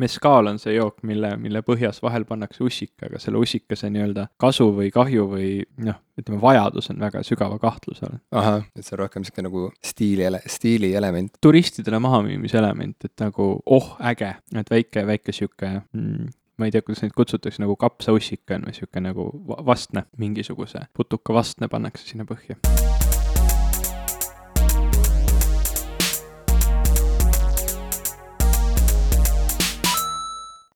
meskaal on see jook, mille, mille põhjas vahel pannakse ussika, aga selle ussikase nii-öelda kasu või kahju või noh, ütleme, vajadus on väga sügava kahtluse all. ahah, et see on rohkem sihuke nagu stiili, stiili element. turistidele mahamüümise element, et nagu oh, äge, et väike, väike sihuke mm, ma ei tea, kuidas neid kutsutakse, nagu kapsaussika on või sihuke nagu vastne, mingisuguse putuka vastne pannakse sinna põhja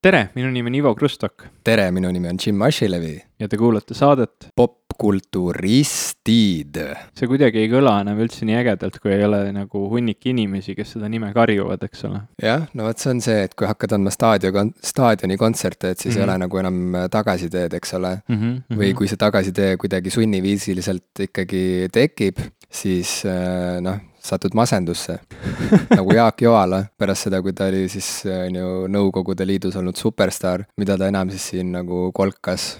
tere, minu nimi on Ivo Krustok. tere, minu nimi on Jim Asilevi. ja te kuulate saadet popkulturistid. see kuidagi ei kõla enam üldse nii ägedalt, kui ei ole nagu hunnik inimesi, kes seda nime karjuvad, eks ole. jah, no vot, see on see, et kui hakkad andma staadio, staadioni kontserte, et siis mm -hmm. ei ole mhm. nagu enam tagasiteed, eks ole mm. -hmm. või kui see tagasitee kuidagi sunniviisiliselt ikkagi tekib, siis äh, noh satud masendusse nagu Jaak Joala pärast seda, kui ta oli siis on ju Nõukogude Liidus olnud superstaar, mida ta enam siis siin nagu kolkas.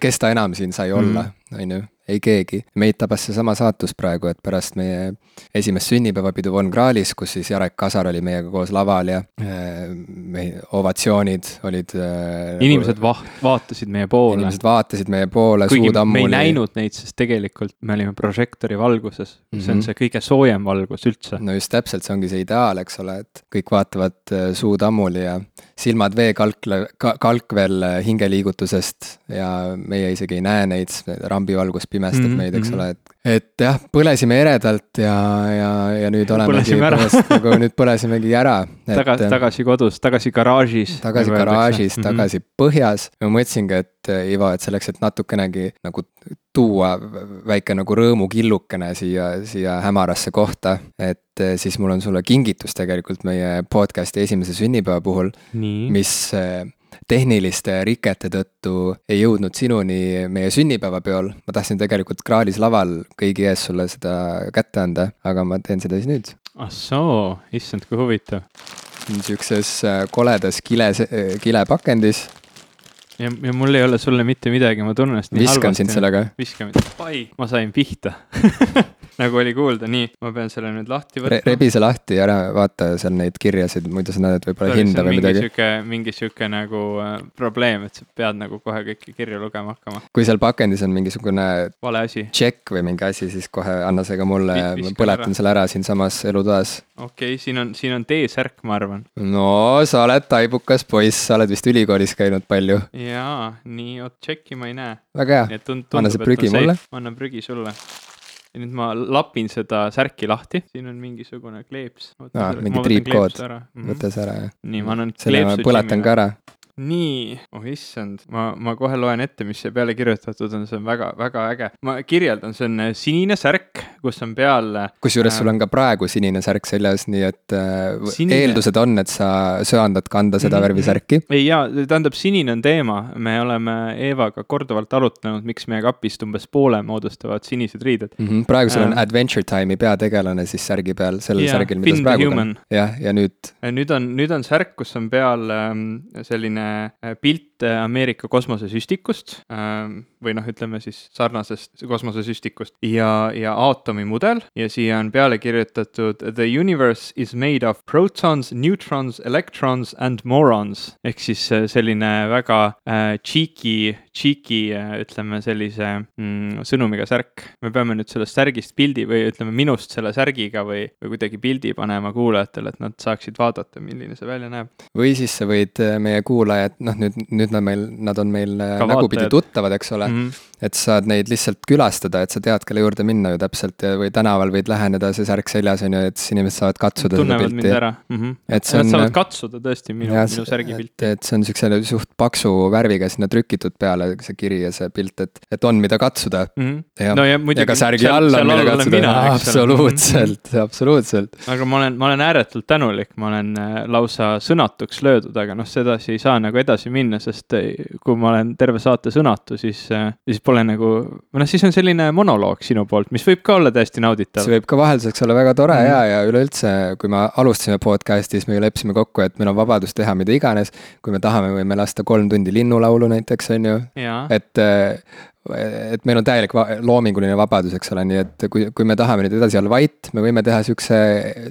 kes ta enam siin sai olla, mhm. on ju ei keegi. meid tabas seesama saatus praegu, et pärast meie esimest sünnipäevapidu Von Krahlis, kus siis Jarek Kasar oli meiega koos laval ja äh, meie ovatsioonid olid äh,. inimesed va-, vaatasid meie poole. inimesed vaatasid meie poole, suud ammuli. me ei näinud neid, sest tegelikult me olime prožektori valguses mm, -hmm. see on mhm. see kõige soojem valgus üldse. no just täpselt, see ongi see ideaal, eks ole, et kõik vaatavad äh, suud ammuli ja silmad veekalkle- ka,, kalkvel hingeliigutusest ja meie isegi ei näe neid, rambivalgus pimestab mm -hmm. meid, eks mhm. ole, et et jah, põlesime eredalt ja, ja, ja nüüd olemegi põhimõtteliselt nagu nüüd põlesimegi ära. taga, tagasi kodus, tagasi garaažis. tagasi nagu garaažis, mhm. tagasi mm -hmm. põhjas. ma mõtlesingi, et Ivo, et selleks, et natukenegi nagu tuua väike nagu rõõmukillukene siia, siia hämarasse kohta, et siis mul on sulle kingitus tegelikult meie podcast'i esimese sünnipäeva puhul. mis tehniliste rikete tõttu ei jõudnud sinuni meie sünnipäevapeol. ma tahtsin tegelikult Kraalis laval kõigi ees sulle seda kätte anda, aga ma teen seda siis nüüd. ah soo, issand, kui huvitav. niisuguses äh, koledas kiles, äh, kilepakendis ja, ja mul ei ole sulle mitte midagi, ma tunnen ennast nii viskan halvasti. sind sellega. viska mind, pai, ma sain pihta nagu oli kuulda, nii, ma pean selle nüüd lahti võtma Re. rebi see lahti ära, vaata seal neid kirjasid, muidu sa näed võib-olla hinda või midagi. sihuke, mingi sihuke nagu äh, probleem, et sa pead nagu kohe kõiki kirju lugema hakkama. kui seal pakendis on mingisugune. vale asi. tšekk või mingi asi, siis kohe anna see ka mulle ja ma põletan ära. selle ära siinsamas elutoas. okei okay,, siin on, siin on T-särk, ma arvan. no sa oled taibukas poiss, sa oled vist ülikoolis käinud palju. Jaa, nii, oot tšekki ma ei näe. väga hea, anna see prügi mulle. ma annan prügi sulle ja nüüd ma lapin seda särki lahti, siin on mingisugune kleeps. aa, mingi triipkood, võta see ära, jah. nii, ma annan. selle ma põletan ka ära nii, oh issand, ma, ma kohe loen ette, mis siia peale kirjutatud on, see on väga, väga äge. ma kirjeldan, see on äh, sinine särk, kus on peal. Äh, kusjuures äh, sul on ka praegu sinine särk seljas, nii et äh, sinine. eeldused on, et sa söandad kanda seda mm -hmm. värvi särki. ei jaa, tähendab, sinine on teema, me oleme Eevaga korduvalt arutlenud, miks meie kapist umbes poole moodustavad sinised riided mm. -hmm. praegu sul on äh, Adventure Time'i peategelane siis särgi peal, sellel yeah, särgil, mida sa praegu kannad. jah, ja nüüd. nüüd on, nüüd on särk, kus on peal ähm, selline Äh, pilt äh, Ameerika kosmosesüstikust ähm, või noh, ütleme siis sarnasest kosmosesüstikust ja, ja aatomimudel ja siia on peale kirjutatud The universe is made of protons, neutrons, electrons and morons ehk siis äh, selline väga äh, cheeky, cheeky ütleme sellise mm, sõnumiga särk. me peame nüüd sellest särgist pildi või ütleme minust selle särgiga või, või kuidagi pildi panema kuulajatele, et nad saaksid vaadata, milline see välja näeb. või siis sa võid meie kuulajad, noh nüüd, nüüd nad meil, nad on meil äh, Ka nägupidi tuttavad, eks ole mm. -hmm. et saad neid lihtsalt külastada, et sa tead, kelle juurde minna ju täpselt ja, või tänaval võid läheneda, see särk seljas on ju, et siis inimesed saavad katsuda Tunnevad seda pilti. Mm -hmm. et see on. Nad saavad katsuda tõesti minu, minu särgi pilti. et see on siukse suht paksu värviga sinna trükitud peale, see kiri ja see pilt, et, et on, mida katsuda mm. -hmm. ja, no ja, ja ka särgi all on, mida katsuda, absoluutselt mm, -hmm. absoluutselt. aga ma olen, ma olen ääretult tänulik, ma olen äh, lausa sõnatuks löödud, aga noh, sedasi ei saa nagu edasi minna, sest eh, kui ma olen terve saate sõnatu, siis, eh, siis pole nagu, või noh, siis on selline monoloog sinu poolt, mis võib ka olla täiesti nauditav. see võib ka vahelduseks olla väga tore mm. ja, ja üleüldse, kui me alustasime podcast'i, siis me ju leppisime kokku, et meil on vabadus teha mida iganes. kui me tahame, võime lasta kolm tundi linnulaulu näiteks, on ju. et eh, et meil on täielik loominguline vabadus, eks ole, nii et kui, kui me tahame nüüd edasi olla vait, me võime teha siukse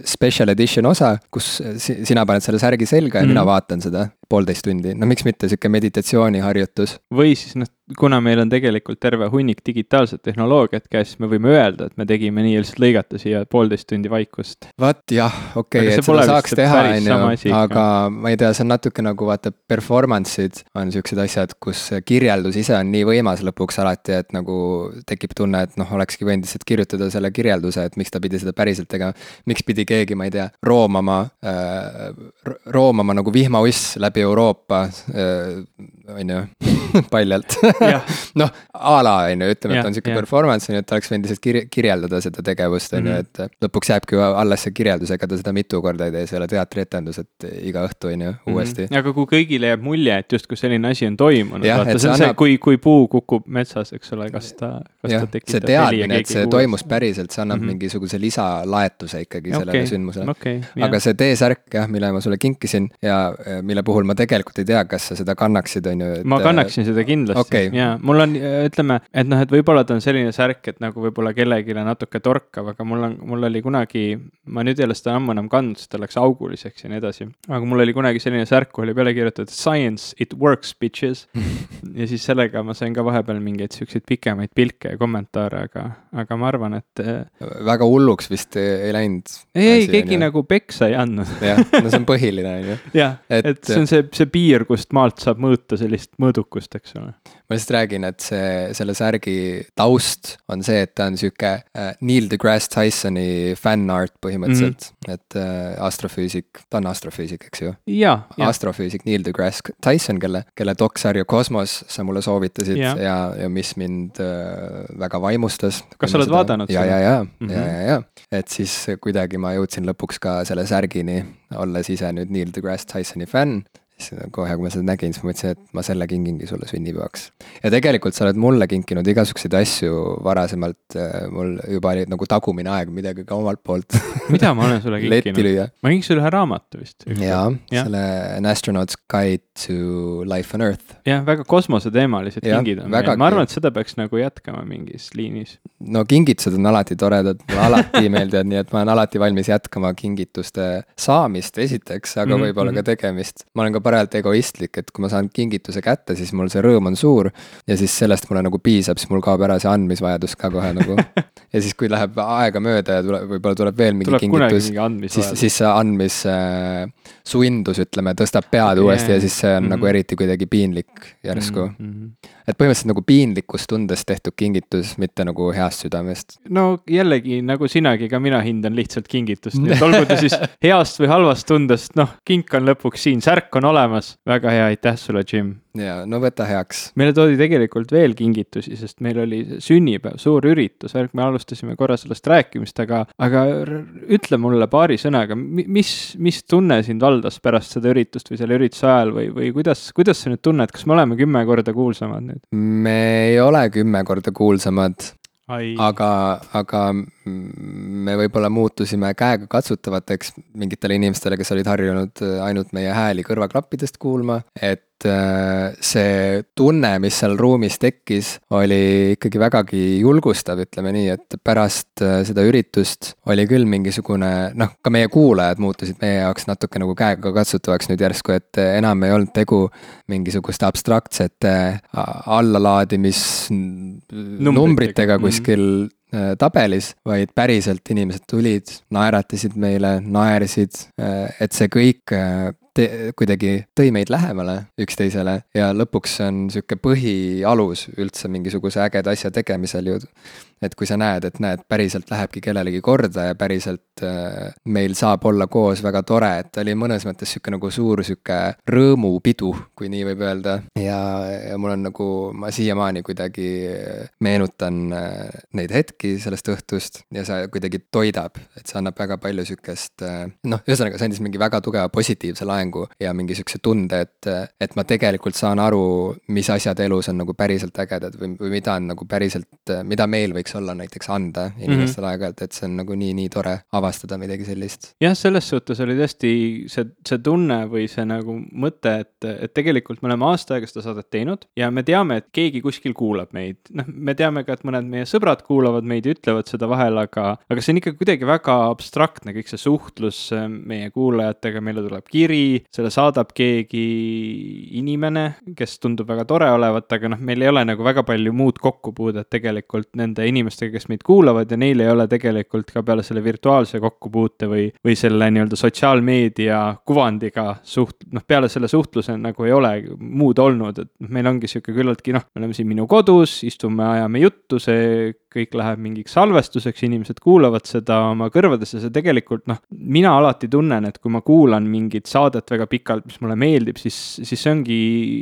special edition osa, kus sina paned selle särgi selga ja mm -hmm. mina mhm. vaatan seda poolteist tundi, no miks mitte sihuke meditatsiooniharjutus. või siis noh, kuna meil on tegelikult terve hunnik digitaalset tehnoloogiat käes, siis me võime öelda, et me tegime nii lihtsalt lõigata siia poolteist tundi vaikust. vot jah, okei okay,, et seda saaks teha, on ju, aga ma ei tea, see on natuke nagu vaata, performance'id on siuksed asjad, kus kirjeldus ise on nii võimas lõpuks alati, et nagu tekib tunne, et noh, olekski võinud lihtsalt kirjutada selle kirjelduse, et miks ta pidi seda päriselt tegema. miks pidi keegi, ma ei tea, roomama äh,, roomama nagu vihmauss läbi Euroopa äh,, on ju, paljalt noh, a la on ju, ütleme, et on sihuke performance on ju, et oleks võinud lihtsalt kir kirjeldada seda tegevust on ju, mhm. et lõpuks jääbki alles see kirjeldus, ega ta seda mitu korda ei tee, see ei ole teatrietendus, et iga õhtu on ju mhm. uuesti. aga kui kõigile jääb mulje, et justkui selline asi on toimunud, vaata see on annab... see, kui, kui puu kukub metsas, eks ole, kas ta, kas ja, ta tekitab heli ja keegi et see kuulis. toimus päriselt, see annab mm -hmm. mingisuguse lisalaetuse ikkagi okay. sellele sündmusele okay,. aga see T-särk jah, mille ma sulle kinkisin ja mille puhul ma tegelikult ei tea, kas sa seda kannaksid, on ju. ma kannaksin seda kindlasti okay. ja mul on ütleme, et noh, et võib-olla ta on selline särk, et nagu võib-olla kellelegi natuke torkav, aga mul on, mul oli kunagi, ma nüüd ei ole seda ammu enam kandnud, sest ta läks auguliseks ja nii edasi. aga mul oli kunagi selline särk, kuhu oli peale kirjutatud science, it works, bitches ja siis sellega ma sain ka vahepeal mingeid siukseid pikemaid pilke ja kommentaare, aga, aga ma arvan, et. Äh, väga hulluks vist ei läinud. ei, ei, keegi nagu peksa ei andnud jah, no see on põhiline, on ju. jah, et see on see, see piir, kust maalt saab mõõta sellist mõõdukust, eks ole. ma lihtsalt räägin, et see selle särgi taust on see, et ta on sihuke äh, Neil deGrasse Tysoni fännart põhimõtteliselt mm. -hmm. et äh, astrofüüsik, ta on astrofüüsik, eks ju? astrofüüsik Neil deGrasse Tyson, kelle, kelle doksarju Kosmos sa mulle soovitasid ja, ja, ja mis mind äh, väga vaimustas. kas sa oled seda... vaadanud ja, ja, ja mm, -hmm. ja, ja, ja, et siis kuidagi ma jõudsin lõpuks ka selle särgini, olles ise nüüd Neil deGrasse Tysoni fänn siis kohe, kui ma seda nägin, siis ma mõtlesin, et ma selle kingingi sulle sünnipäevaks. ja tegelikult sa oled mulle kinkinud igasuguseid asju varasemalt, äh, mul juba oli nagu tagumine aeg midagi ka omalt poolt mida ma olen sulle kinkinud? ma kinkisin ühe raamatu vist. jaa ja., selle An astronaut's guide to life on earth. jah, väga kosmoseteemalised kingid on meil, ma arvan, et seda peaks nagu jätkama mingis liinis. no kingitused on alati toredad, mulle alati meeldivad, nii et ma olen alati valmis jätkama kingituste saamist esiteks, aga mm -hmm. võib-olla ka mhm. tegemist. ma olen ka parajalt egoistlik, et kui ma saan kingituse kätte, siis mul see rõõm on suur. ja siis sellest mulle nagu piisab, siis mul kaob ära see andmisvajadus ka kohe nagu. ja siis, kui läheb aega mööda ja tuleb, võib-olla tuleb veel mingi tuleb kingitus, siis, siis see andmissundus äh,, ütleme, tõstab pead okay. uuesti ja siis see on mm -hmm. nagu eriti kuidagi piinlik järsku mm. -hmm et põhimõtteliselt nagu piinlikkustundest tehtud kingitus, mitte nagu heast südamest. no jällegi nagu sinagi, ka mina hindan lihtsalt kingitust, nii et olgu ta siis heast või halvast tundest, noh, kink on lõpuks siin, särk on olemas. väga hea, aitäh sulle, Jim ja no võta heaks. meile toodi tegelikult veel kingitusi, sest meil oli sünnipäev, suur üritus, me alustasime korra sellest rääkimist, aga, aga ütle mulle paari sõnaga, mis, mis tunne sind valdas pärast seda üritust või selle ürituse ajal või, või kuidas, kuidas sa nüüd tunned, kas me oleme kümme korda kuulsamad nüüd? Me ei ole kümme korda kuulsamad. aga, aga me võib-olla muutusime käegakatsutavateks mingitele inimestele, kes olid harjunud ainult meie hääli kõrvaklappidest kuulma, et äh, see tunne, mis seal ruumis tekkis, oli ikkagi vägagi julgustav, ütleme nii, et pärast äh, seda üritust oli küll mingisugune noh, ka meie kuulajad muutusid meie jaoks natuke nagu käegakatsutavaks nüüd järsku, et enam ei olnud tegu mingisuguste abstraktsete allalaadimis numbritega mhm. kuskil äh, tabelis, vaid päriselt inimesed tulid, naeratasid meile, naersid, et see kõik te-, kuidagi tõi meid lähemale üksteisele ja lõpuks see on sihuke põhialus üldse mingisuguse ägeda asja tegemisel ju et kui sa näed, et näed, päriselt lähebki kellelegi korda ja päriselt äh, meil saab olla koos väga tore, et oli mõnes mõttes sihuke nagu suur sihuke rõõmupidu, kui nii võib öelda. ja, ja mul on nagu, ma siiamaani kuidagi meenutan äh, neid hetki sellest õhtust ja see kuidagi toidab, et see annab väga palju sihukest äh, noh, ühesõnaga see andis mingi väga tugeva positiivse laengu mängu ja mingi sihukese tunde, et, et ma tegelikult saan aru, mis asjad elus on nagu päriselt ägedad või, või mida on nagu päriselt, mida meil võiks olla näiteks anda inimestele mm -hmm. aeg-ajalt, et see on nagu nii, nii tore avastada midagi sellist. jah, selles suhtes oli tõesti see, see tunne või see nagu mõte, et, et tegelikult me oleme aasta aega seda saadet teinud ja me teame, et keegi kuskil kuulab meid. noh, me teame ka, et mõned meie sõbrad kuulavad meid ja ütlevad seda vahel, aga, aga see on ikka kuidagi väga abstraktne, kõik see suhtlus meie kuulajatega, meile tuleb kiri, selle saadab keegi inimene, kes tundub väga tore olevat, aga noh, meil ei ole nagu väga palju muud kokkupuudet tegelikult nende inimestega, kes meid kuulavad ja neil ei ole tegelikult ka peale selle virtuaalse kokkupuute või, või selle nii-öelda sotsiaalmeedia kuvandiga suht-, noh, peale selle suhtluse nagu ei ole muud olnud, et noh, meil ongi sihuke küllaltki noh, me oleme siin minu kodus, istume, ajame juttu, see kõik läheb mingiks salvestuseks, inimesed kuulavad seda oma kõrvadesse, see tegelikult noh, mina alati tunnen, et kui ma kuulan mingit saadet väga pikalt, mis mulle meeldib, siis, siis see ongi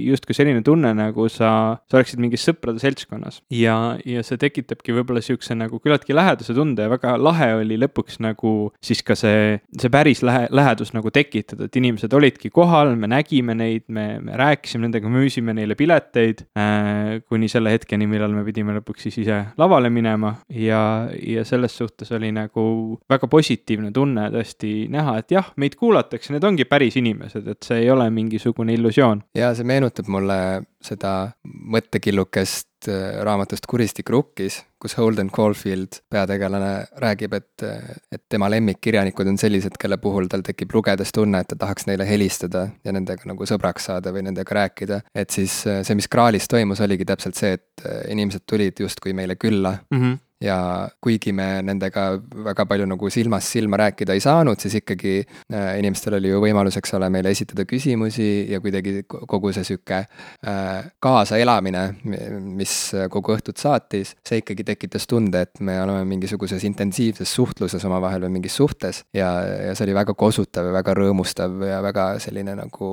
justkui selline tunne, nagu sa, sa oleksid mingis sõprade seltskonnas. ja, ja see tekitabki võib-olla sihukese nagu küllaltki lähedase tunde ja väga lahe oli lõpuks nagu siis ka see, see päris lähe, lähedus nagu tekitada, et inimesed olidki kohal, me nägime neid, me, me rääkisime nendega, müüsime neile pileteid äh, kuni selle hetkeni, millal me pidime lõpuks siis ise lavale minema ja, ja selles suhtes oli nagu väga positiivne tunne tõesti näha, et jah, meid kuulatakse, need ongi päris inimesed, et see ei ole mingisugune illusioon. ja see meenutab mulle seda mõttekillukest äh, raamatust Kuristik rukkis, kus Holden Caulfield, peategelane, räägib, et, et tema lemmikkirjanikud on sellised, kelle puhul tal tekib lugedes tunne, et ta tahaks neile helistada ja nendega nagu sõbraks saada või nendega rääkida. et siis äh, see, mis Graalis toimus, oligi täpselt see, et äh, inimesed tulid justkui meile külla mm. -hmm ja kuigi me nendega väga palju nagu silmast silma rääkida ei saanud, siis ikkagi äh, inimestel oli ju võimalus, eks ole, meile esitada küsimusi ja kuidagi kogu see sihuke äh, kaasaelamine, mis kogu õhtut saatis, see ikkagi tekitas tunde, et me oleme mingisuguses intensiivses suhtluses omavahel või mingis suhtes ja, ja see oli väga kosutav ja väga rõõmustav ja väga selline nagu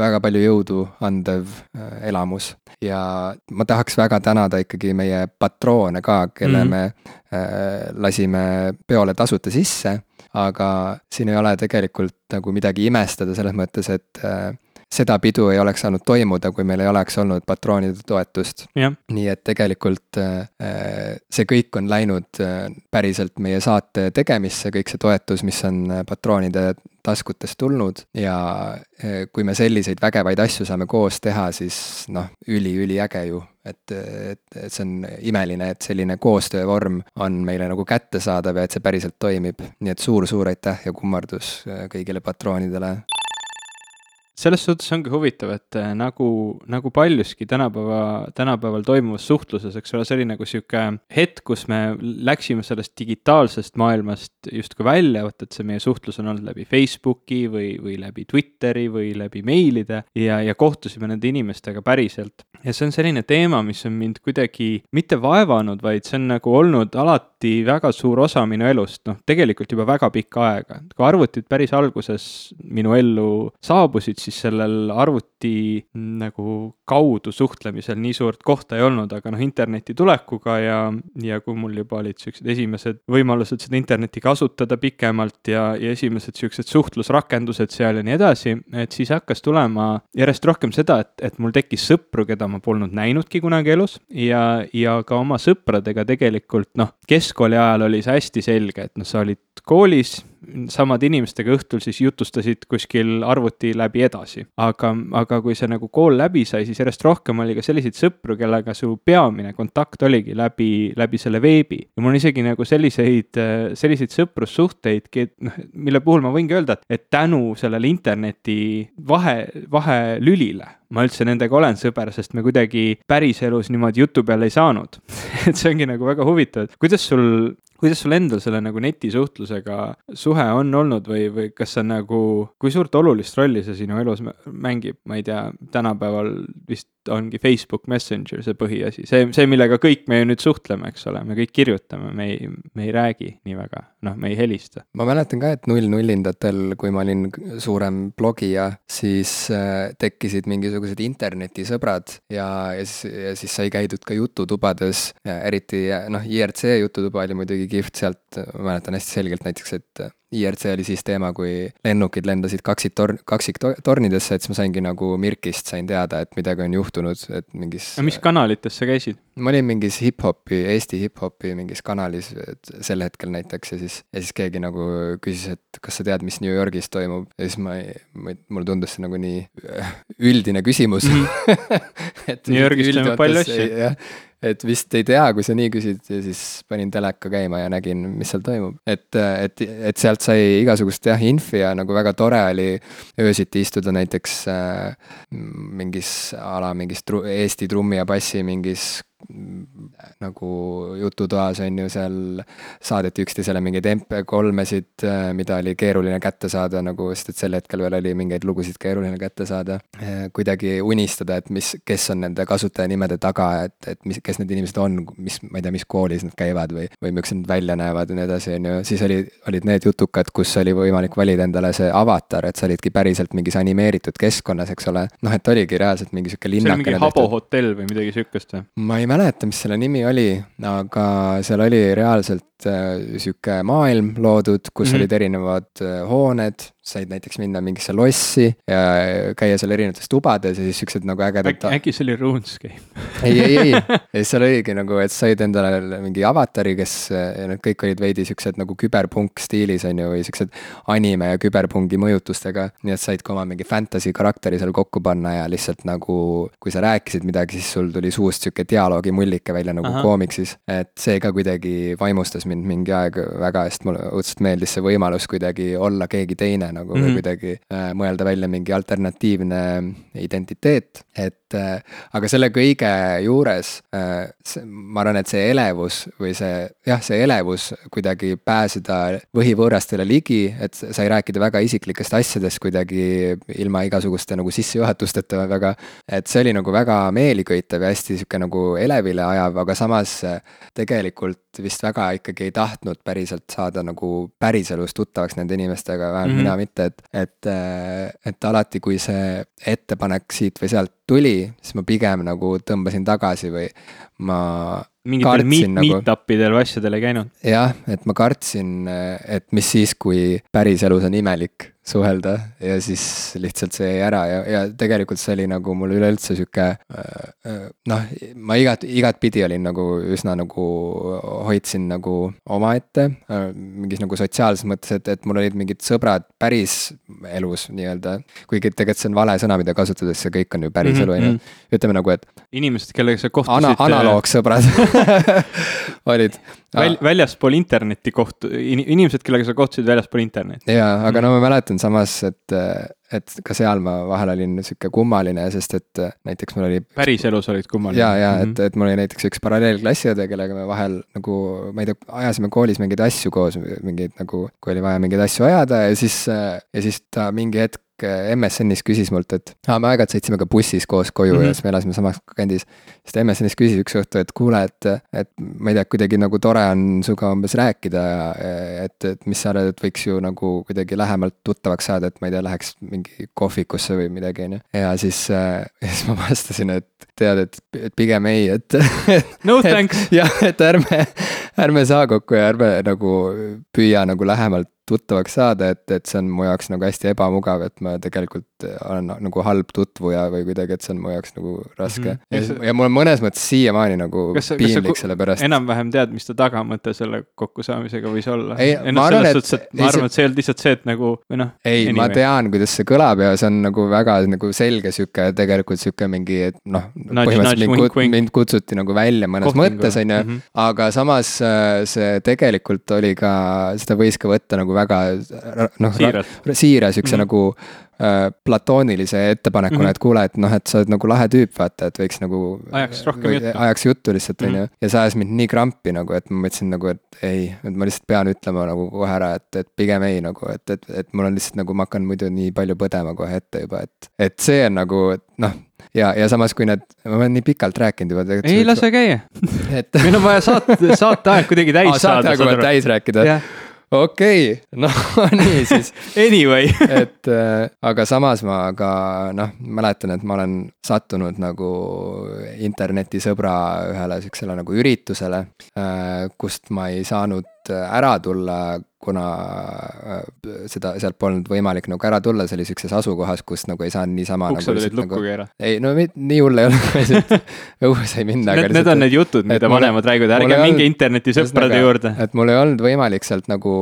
väga palju jõudu andev äh, elamus. ja ma tahaks väga tänada ikkagi meie patroone ka, kelle mm -hmm. me äh, lasime peole tasuta sisse, aga siin ei ole tegelikult nagu midagi imestada selles mõttes, et äh, seda pidu ei oleks saanud toimuda, kui meil ei oleks olnud patroonide toetust. nii et tegelikult äh, see kõik on läinud äh, päriselt meie saate tegemisse, kõik see toetus, mis on äh, patroonide taskutest tulnud ja kui me selliseid vägevaid asju saame koos teha, siis noh, üli-üliäge ju. et, et, et see on imeline, et selline koostöövorm on meile nagu kättesaadav ja et see päriselt toimib. nii et suur-suur aitäh ja kummardus kõigile patroonidele selles suhtes ongi huvitav, et äh, nagu, nagu paljuski tänapäeva, tänapäeval toimuvas suhtluses, eks ole, see oli nagu sihuke hetk, kus me läksime sellest digitaalsest maailmast justkui välja, vot et see meie suhtlus on olnud läbi Facebooki või, või läbi Twitteri või läbi meilide ja, ja kohtusime nende inimestega päriselt. ja see on selline teema, mis on mind kuidagi mitte vaevanud, vaid see on nagu olnud alati väga suur osa minu elust, noh, tegelikult juba väga pikka aega. kui arvutid päris alguses minu ellu saabusid, siis sellel arvuti nagu kaudu suhtlemisel nii suurt kohta ei olnud, aga noh, interneti tulekuga ja, ja kui mul juba olid siuksed esimesed võimalused seda internetti kasutada pikemalt ja, ja esimesed siuksed suhtlusrakendused seal ja nii edasi, et siis hakkas tulema järjest rohkem seda, et, et mul tekkis sõpru, keda ma polnud näinudki kunagi elus ja, ja ka oma sõpradega tegelikult noh, keskkooli ajal oli see hästi selge, et noh, sa olid koolis samade inimestega õhtul siis jutustasid kuskil arvuti läbi edasi. aga, aga kui see nagu kool läbi sai, siis järjest rohkem oli ka selliseid sõpru, kellega su peamine kontakt oligi läbi, läbi selle veebi. ja mul on isegi nagu selliseid, selliseid sõprussuhteid, noh, mille puhul ma võingi öelda, et, et tänu sellele interneti vahe, vahelülile ma üldse nendega olen sõber, sest me kuidagi päriselus niimoodi jutu peale ei saanud et see ongi nagu väga huvitav, et kuidas sul kuidas sul endal selle nagu netisuhtlusega suhe on olnud või, või kas see nagu, kui suurt olulist rolli see sinu elus mängib, ma ei tea, tänapäeval vist ongi Facebook Messenger see põhiasi, see, see, millega kõik me ju nüüd suhtleme, eks ole, me kõik kirjutame, me ei, me ei räägi nii väga, noh, me ei helista. ma mäletan ka, et null-nullindatel, kui ma olin suurem blogija, siis äh, tekkisid mingisugused internetisõbrad ja, ja siis, ja siis sai käidud ka jututubades, eriti noh, IRC jututuba oli muidugi kihvt, sealt ma mäletan hästi selgelt näiteks, et IRC oli siis teema, kui lennukid lendasid kaksiktorn, kaksiktornidesse, et siis ma saingi nagu Mirkist sain teada, et midagi on juhtunud, et mingis. mis kanalites sa käisid? ma olin mingis hip-hopi, Eesti hip-hopi mingis kanalis sel hetkel näiteks ja siis, ja siis keegi nagu küsis, et kas sa tead, mis New Yorgis toimub ja siis ma ei, mulle tundus see nagu nii üldine küsimus mm. -hmm. New Yorgis toimub palju asju et vist ei tea, kui sa nii küsid ja siis panin teleka käima ja nägin, mis seal toimub. et, et, et sealt sai igasugust jah, infi ja nagu väga tore oli öösiti istuda näiteks äh, mingis a la mingis tru, Eesti trummi ja bassi mingis nagu jututoas on ju seal saadeti üksteisele mingeid MP3-sid, mida oli keeruline kätte saada nagu, sest et sel hetkel veel oli mingeid lugusid keeruline kätte saada. kuidagi unistada, et mis, kes on nende kasutajanimede taga, et, et mis, kes need inimesed on, mis, ma ei tea, mis koolis nad käivad või, või millised nad välja näevad ja nii edasi, on ju, siis oli, olid need jutukad, kus oli võimalik valida endale see avatar, et sa olidki päriselt mingis animeeritud keskkonnas, eks ole. noh, et oligi reaalselt mingi sihuke linnakene. see oli mingi Habo hotell või midagi sihukest või? ma ei mäleta, mis selle nimi oli, aga seal oli reaalselt sihuke maailm loodud, kus mm -hmm. olid erinevad äh, hooned, said näiteks minna mingisse lossi ja käia seal erinevates tubades ja siis siuksed nagu ägedad. äkki see oli RuneScape ei, ei, ei, ja siis seal oligi nagu, et said endale mingi avatari, kes ja need kõik olid veidi siuksed nagu küberpunk stiilis on ju, või siuksed anime ja küberpungi mõjutustega. nii et said ka oma mingi fantasy karakteri seal kokku panna ja lihtsalt nagu, kui sa rääkisid midagi, siis sul tuli suust sihuke dialoogimullike välja nagu Aha. koomiksis. et see ka kuidagi vaimustas mind mingi aeg väga, sest mulle õudselt meeldis see võimalus kuidagi olla keegi teine nagu mm -hmm. või mhm. kuidagi äh, mõelda välja mingi alternatiivne identiteet, et äh, aga selle kõige juures äh, ma arvan, et see elevus või see jah, see elevus kuidagi pääseda võhivõõrastele ligi, et sai rääkida väga isiklikest asjadest kuidagi ilma igasuguste nagu sissejuhatusteta väga, et see oli nagu väga meeliköitev ja hästi sihuke nagu elevile ajav, aga samas tegelikult vist väga ikkagi ei tahtnud päriselt saada nagu päriselus tuttavaks nende inimestega, vähemalt mm -hmm. mina mitte, et, et, et alati, kui see ettepanek siit või sealt tuli, siis ma pigem nagu tõmbasin tagasi või ma mingitel meet, nagu, meet-up idel või asjadel ei käinud? jah, et ma kartsin, et mis siis, kui päriselus on imelik suhelda ja siis lihtsalt see jäi ära ja, ja tegelikult see oli nagu mul üleüldse sihuke äh, äh, noh, ma igat, igatpidi olin nagu üsna nagu hoidsin nagu omaette äh, mingis nagu sotsiaalses mõttes, et, et mul olid mingid sõbrad päris elus nii-öelda. kuigi tegelikult see on vale sõna, mida kasutades, see kõik on ju päris elu, on ju. ütleme nagu, et. inimesed, kellega sa kohtusid ana,. analoogsõbrad olid Väl,. väljaspool internetti kohtu-, inimesed, kellega sa kohtusid väljaspool internetti. jaa, aga no ma mäletan samas, et, et ka seal ma vahel olin sihuke kummaline, sest et näiteks mul oli. päriselus olid kummaline? jaa, jaa mm, -hmm. et, et mul oli näiteks üks paralleelklassiõde, kellega me vahel nagu, ma ei tea, ajasime koolis mingeid asju koos, mingeid nagu, kui oli vaja mingeid asju ajada ja siis, ja siis ta mingi hetk MSN-is küsis mult, et aa, me aeg-ajalt sõitsime ka bussis koos koju mm -hmm. ja siis me elasime samas kandis. siis ta MSN-is küsis üks õhtu, et kuule, et, et ma ei tea, kuidagi nagu tore on sinuga umbes rääkida ja et, et mis sa arvad, et võiks ju nagu kuidagi lähemalt tuttavaks saada, et ma ei tea, läheks mingi kohvikusse või midagi, on ju. ja siis äh,, ja siis ma vastasin, et tead, et, et pigem ei, et no thanks. jah, et ärme, ärme saa kokku ja ärme nagu püüa nagu lähemalt tuttavaks saada, et, et see on mu jaoks nagu hästi ebamugav, et ma tegelikult olen nagu halb tutvuja või kuidagi, et see on mu jaoks nagu raske mm. -hmm. ja, ja mul on mõnes mõttes siiamaani nagu kas, piinlik selle pärast. enam-vähem tead, mis ta tagamõte selle kokkusaamisega võis olla? ma arvan, et, ma arvan, et see ei olnud lihtsalt see, et nagu või noh. ei, ma tean, kuidas see kõlab ja see on nagu väga nagu selge sihuke tegelikult sihuke mingi, et noh. põhimõtteliselt mind, mind kutsuti nagu välja mõnes Kohtingu. mõttes, on ju, mhm. aga samas äh, see tegelikult oli ka, seda võis ka võtta nagu väga noh, siira siukse mm -hmm. nagu äh, platoonilise ettepanekuna mm, -hmm. et kuule, et noh, et sa oled nagu lahe tüüp, vaata, et võiks nagu. ajaks rohkem juttu. ajaks juttu lihtsalt, on ju, ja see ajas mind nii krampi nagu, et ma mõtlesin nagu, et ei, et ma lihtsalt pean ütlema nagu kohe ära, et, et pigem ei nagu, et, et, et mul on lihtsalt nagu, ma hakkan muidu nii palju põdema kohe ette juba, et, et see on nagu noh ja, ja samas, kui need, ma olen nii pikalt rääkinud juba ei, lase käia et meil on vaja saate, saateaeg kuidagi täis Aa, saada. saateaeg on vaja täis rääkida yeah okei okay., no nii siis Anyway et äh, aga samas ma ka noh, mäletan, et ma olen sattunud nagu internetisõbra ühele siuksele nagu üritusele äh,, kust ma ei saanud ära tulla kuna äh, seda, sealt polnud võimalik nagu ära tulla, see oli siukses asukohas, kus nagu ei saanud niisama. uksed olid lukku nagu, keerata? ei, no nii hull ei ole õue sai minna. Need, need on need jutud, mida vanemad räägivad, ärge minge internetisõprade juurde. et mul ei olnud võimalik sealt nagu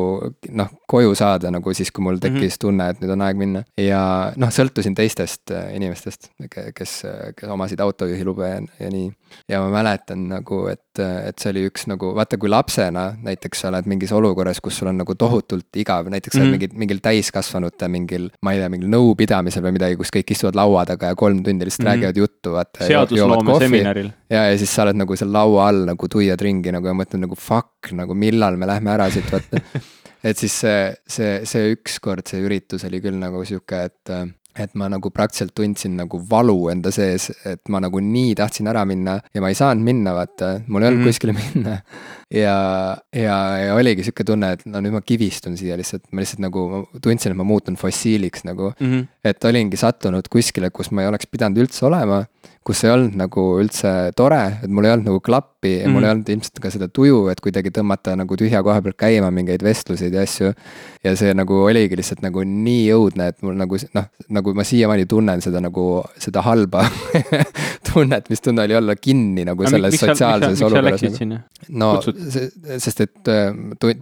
noh, koju saada nagu siis, kui mul tekkis mm -hmm. tunne, et nüüd on aeg minna. ja noh, sõltusin teistest äh, inimestest, kes, kes omasid autojuhilube ja, ja nii. ja ma mäletan nagu, et, et see oli üks nagu, vaata, kui lapsena näiteks sa oled mingis olukorras, kus sul on nagu tohutult igav, näiteks mm -hmm. mingil, mingil täiskasvanute mingil, ma ei tea, mingil nõupidamisel või midagi, kus kõik istuvad laua taga ja kolm tundi lihtsalt mm -hmm. räägivad juttu, vaata. seadusloome seminaril. ja, ja siis sa oled nagu seal laua all nagu tuiad ringi nagu ja mõtled nagu fuck, nagu millal me lähme ära siit, vaata et siis see, see, see ükskord, see üritus oli küll nagu sihuke, et et ma nagu praktiliselt tundsin nagu valu enda sees, et ma nagu nii tahtsin ära minna ja ma ei saanud minna, vaata, mul ei olnud mm -hmm. kuskile minna. ja, ja, ja oligi sihuke tunne, et no nüüd ma kivistun siia lihtsalt, ma lihtsalt nagu tundsin, et ma muutun fossiiliks nagu mm. -hmm. et olingi sattunud kuskile, kus ma ei oleks pidanud üldse olema kus ei olnud nagu üldse tore, et mul ei olnud nagu klappi ja mm. mul ei mhm. olnud ilmselt ka seda tuju, et kuidagi tõmmata nagu tühja koha pealt käima mingeid vestluseid ja asju. ja see nagu oligi lihtsalt nagu nii õudne, et mul nagu noh, nagu ma siiamaani tunnen seda nagu, seda halba tunnet, mis tunne oli olla kinni nagu selles sotsiaalses olukorras. Nagu. no, sest et äh,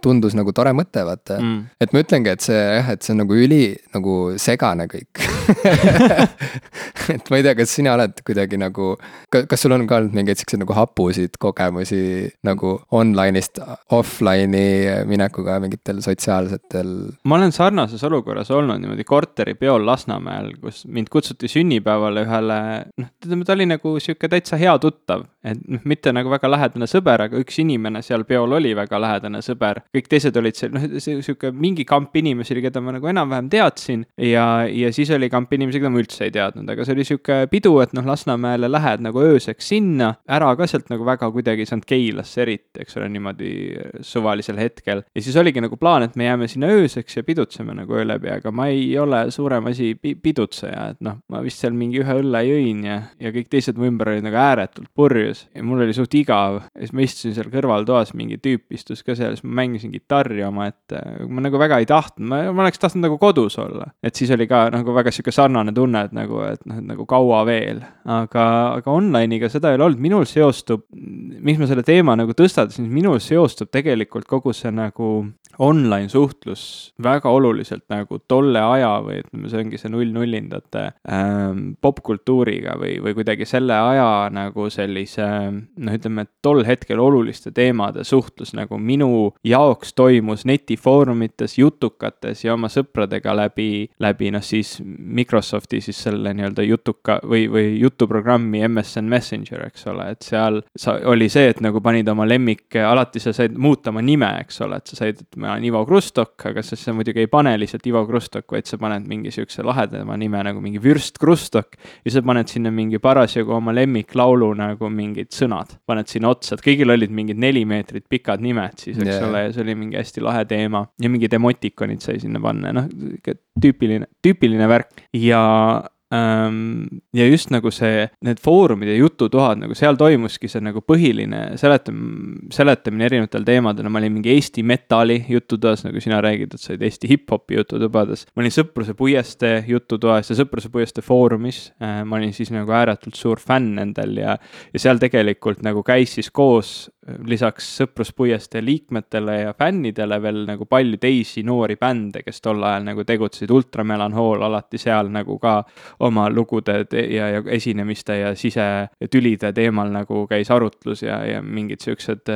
tundus nagu tore mõte, vaata mm.. et ma ütlengi, et see jah, et see on nagu üli nagu segane kõik et ma ei tea, kas sina oled kuidagi nagu, kas sul on ka olnud mingeid siukseid nagu hapusid kogemusi nagu online'ist offline'i minekuga mingitel sotsiaalsetel? ma olen sarnases olukorras olnud niimoodi korteripeol Lasnamäel, kus mind kutsuti sünnipäevale ühele, noh, ütleme, ta oli nagu sihuke täitsa hea tuttav, et noh, mitte nagu väga lähedane sõber, aga üks inimene seal peol oli väga lähedane sõber. kõik teised olid seal, noh, sihuke mingi kamp inimesi oli, keda ma nagu enam-vähem teadsin ja, ja siis oli kamp inimesi, keda ma üldse ei teadnud, aga see oli sihuke pidu, et noh, Lasnamäe Lasnamäele lähed nagu ööseks sinna, ära ka sealt nagu väga kuidagi ei saanud Keilasse eriti, eks ole, niimoodi suvalisel hetkel. ja siis oligi nagu plaan, et me jääme sinna ööseks ja pidutseme nagu öö läbi, aga ma ei ole suurem asi pi pidutseja, et noh, ma vist seal mingi ühe õlle jõin ja, ja kõik teised mu ümber olid nagu ääretult purjus ja mul oli suht igav. ja siis ma istusin seal kõrvaltoas, mingi tüüp istus ka seal, siis ma mängisin kitarri omaette, ma nagu väga ei tahtnud, ma, ma oleks tahtnud nagu kodus olla. et siis oli ka nagu väga sihuke sarnane tunne, et nagu, et noh, et nagu kaua veel, aga, aga online'iga seda ei ole olnud, minul seostub, miks ma selle teema nagu tõstatasin, minul seostub tegelikult kogu see nagu online suhtlus väga oluliselt nagu tolle aja või ütleme, see ongi see null-nullindate ähm, popkultuuriga või, või kuidagi selle aja nagu sellise noh, ütleme, et tol hetkel oluliste teemade suhtlus nagu minu jaoks toimus netifoorumites, jutukates ja oma sõpradega läbi, läbi noh, siis Microsofti siis selle nii-öelda jutuka või, või jutuprogrammi MSN Messenger, eks ole, et seal sa, oli see, et nagu panid oma lemmik, alati sa said muuta oma nime, eks ole, et sa said, et ma olen Ivo Krustok, aga sa, sa muidugi ei pane lihtsalt Ivo Krustok, vaid sa paned mingi siukse lahedama nime nagu mingi Vürst Krustok. ja sa paned sinna mingi parasjagu oma lemmiklaulu nagu mingid sõnad, paned sinna otsa, et kõigil olid mingid neli meetrit pikad nimed siis, eks yeah. ole, ja see oli mingi hästi lahe teema. ja mingid emotikonid sai sinna panna, noh, tüüpiline, tüüpiline värk. Ja ja just nagu see, need foorumid ja jututoad nagu seal toimuski see nagu põhiline seletam-, seletamine erinevatel teemadel, ma olin mingi Eesti metal'i jututoas, nagu sina räägid, et sa olid Eesti hip-hopi jututubades. ma olin Sõpruse puiestee jututoas ja Sõpruse puiestee foorumis. Äh, ma olin siis nagu ääretult suur fänn nendel ja, ja seal tegelikult nagu käis siis koos lisaks Sõpruspuiestee liikmetele ja fännidele veel nagu palju teisi noori bände, kes tol ajal nagu tegutsesid, Ultramelanhool alati seal nagu ka oma lugude ja, ja esinemiste ja sisetülide teemal nagu käis arutlus ja, ja mingid siuksed,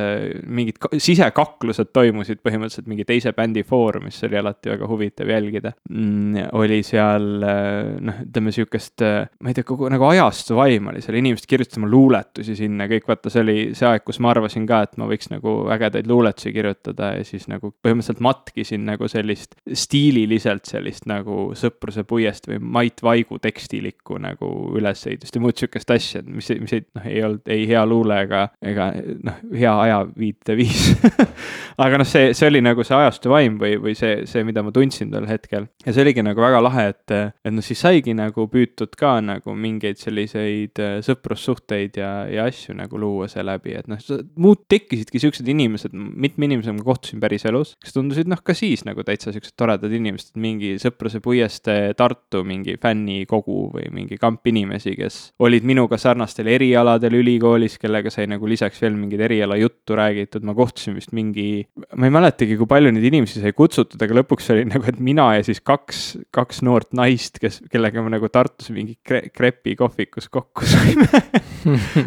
mingid sisekaklused toimusid põhimõtteliselt mingi teise bändi foorumis, see oli alati väga huvitav jälgida mm,. oli seal noh, ütleme sihukest, ma ei tea, kogu nagu ajastu vaim oli seal, inimesed kirjutasid oma luuletusi sinna, kõik vaata, see oli see aeg, kus ma arvasin ka, et ma võiks nagu ägedaid luuletusi kirjutada ja siis nagu põhimõtteliselt matkisin nagu sellist stiililiselt sellist nagu Sõpruse puiest või Mait Vaigu teksti tekstilikku nagu ülesehitust ja muud sihukest asja, mis, mis ei, noh, ei olnud ei hea luule ega, ega noh, hea ajaviiteviis aga noh, see, see oli nagu see ajastu vaim või, või see, see, mida ma tundsin tol hetkel. ja see oligi nagu väga lahe, et, et noh, siis saigi nagu püütud ka nagu mingeid selliseid äh, sõprussuhteid ja, ja asju nagu luua seeläbi, et noh, muud tekkisidki siuksed inimesed, mitme inimesega ma kohtusin päriselus, kes tundusid noh, ka siis nagu täitsa siuksed toredad inimesed, mingi Sõpruse puiestee Tartu mingi fännikogu või mingi kamp inimesi, kes olid minuga sarnastel erialadel ülikoolis, kellega sai nagu lisaks veel mingit erialajuttu räägitud, ma kohtusin vist mingi, ma ei mäletagi, kui palju neid inimesi sai kutsutud, aga lõpuks oli nagu, et mina ja siis kaks, kaks noort naist, kes, kellega me nagu Tartus mingi kre, krepi kohvikus kokku saime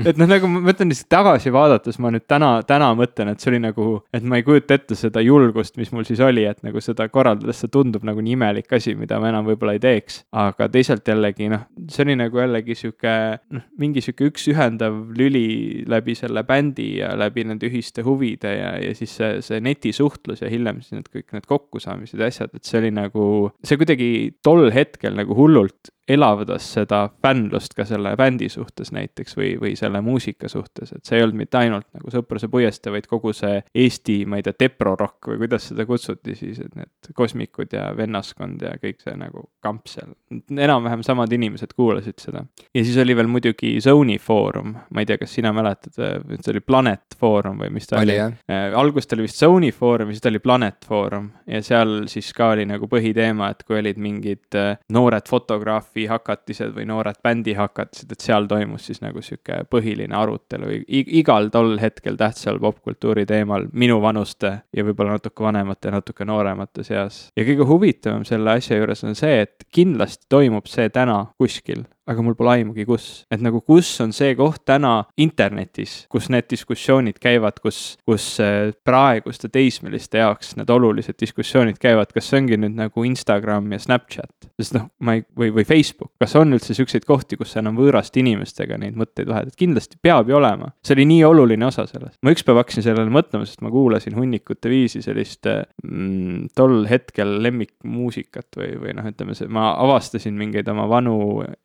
et noh, nagu ma mõtlen lihtsalt tagasi vaadates, ma nüüd täna, täna mõtlen, et see oli nagu, et ma ei kujuta ette seda julgust, mis mul siis oli, et nagu seda korraldades see tundub nagu nii imelik asi, mida ma enam võib-olla ei teeks. aga teisalt jällegi noh, see oli nagu jällegi sihuke noh, mingi sihuke üks ühendav lüli läbi selle bändi ja läbi nende ühiste huvide ja, ja siis see, see netisuhtlus ja hiljem siis need kõik need kokkusaamised ja asjad, et see oli nagu, see kuidagi tol hetkel nagu hullult elavdas seda fännlust ka selle bändi suhtes näiteks või, või selle muusika suhtes, et see ei olnud mitte ainult nagu Sõpruse puiestee, vaid kogu see Eesti, ma ei tea, teprorokk või kuidas seda kutsuti siis, et need kosmikud ja vennaskond ja kõik see nagu kamp seal. enam-vähem samad inimesed kuulasid seda. ja siis oli veel muidugi Zone'i foorum, ma ei tea, kas sina mäletad, see oli Planet Foorum või mis ta oli, oli.? Äh, alguses ta oli vist Zone'i foorum siis ta oli Planet Foorum ja seal siis ka oli nagu põhiteema, et kui olid mingid äh, noored fotograafid, grupi hakatised või noored bändi hakatised, et seal toimus siis nagu sihuke põhiline arutelu igal tol hetkel tähtsal popkultuuri teemal minuvanuste ja võib-olla natuke vanemate, natuke nooremate seas. ja kõige huvitavam selle asja juures on see, et kindlasti toimub see täna kuskil aga mul pole aimugi, kus. et nagu, kus on see koht täna internetis, kus need diskussioonid käivad, kus, kus äh, praeguste teismeliste jaoks need olulised diskussioonid käivad, kas see ongi nüüd nagu Instagram ja Snapchat? sest noh, ma ei, või, või Facebook, kas on üldse siukseid kohti, kus enam võõraste inimestega neid mõtteid vahetada, kindlasti peab ju olema. see oli nii oluline osa sellest. ma ükspäev hakkasin sellele mõtlema, sest ma kuulasin hunnikute viisi sellist mm, tol hetkel lemmikmuusikat või, või noh, ütleme see, ma avastasin mingeid oma vanu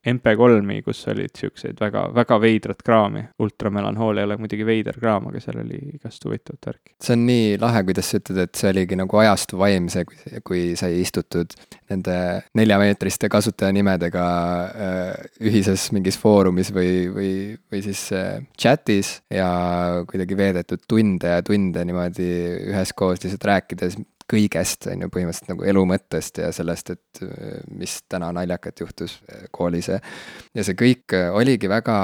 MP kolmi, kus olid siukseid väga, väga veidrat kraami. ultramelanhool ei ole muidugi veider kraam, aga seal oli igast huvitavat värki. see on nii lahe, kuidas sa ütled, et see oligi nagu ajastu vaim, see, kui, kui sai istutud nende neljameetriste kasutajanimedega äh, ühises mingis foorumis või, või, või siis äh, chat'is ja kuidagi veedetud tunde ja tunde niimoodi üheskoos lihtsalt rääkides kõigest, on ju, põhimõtteliselt nagu elu mõttest ja sellest, et mis täna naljakat juhtus koolis. ja see kõik oligi väga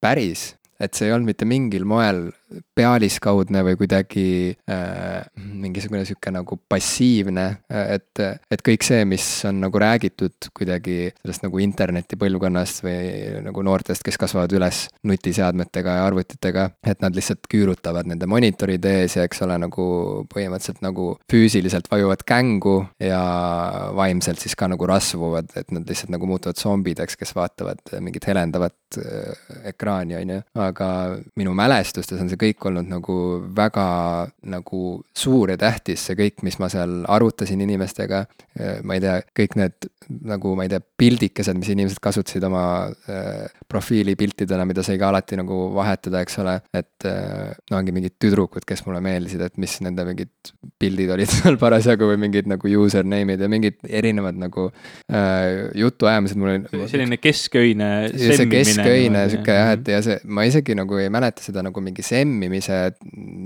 päris, et see ei olnud mitte mingil moel pealiskaudne või kuidagi äh, mingisugune sihuke nagu passiivne, et, et kõik see, mis on nagu räägitud kuidagi sellest nagu interneti põlvkonnast või nagu noortest, kes kasvavad üles nutiseadmetega ja arvutitega, et nad lihtsalt küürutavad nende monitoride ees ja eks ole, nagu põhimõtteliselt nagu füüsiliselt vajuvad kängu ja vaimselt siis ka nagu rasvuvad, et nad lihtsalt nagu muutuvad zombideks, kes vaatavad mingit helendavat äh, ekraani, on ju. aga minu mälestustes on see kõik olnud nagu väga nagu suur ja tähtis, see kõik, mis ma seal arutasin inimestega. ma ei tea, kõik need nagu ma ei tea, pildikesed, mis inimesed kasutasid oma profiilipiltidena, mida sai ka alati nagu vahetada, eks ole. et äh, no ongi mingid tüdrukud, kes mulle meeldisid, et mis nende mingid pildid olid seal parasjagu või mingid nagu username'id ja mingid erinevad nagu äh, jutuajamised mul oli. selline kesköine. see kesköine sihuke jah, et ja see, ma isegi nagu ei mäleta seda nagu mingi semmimise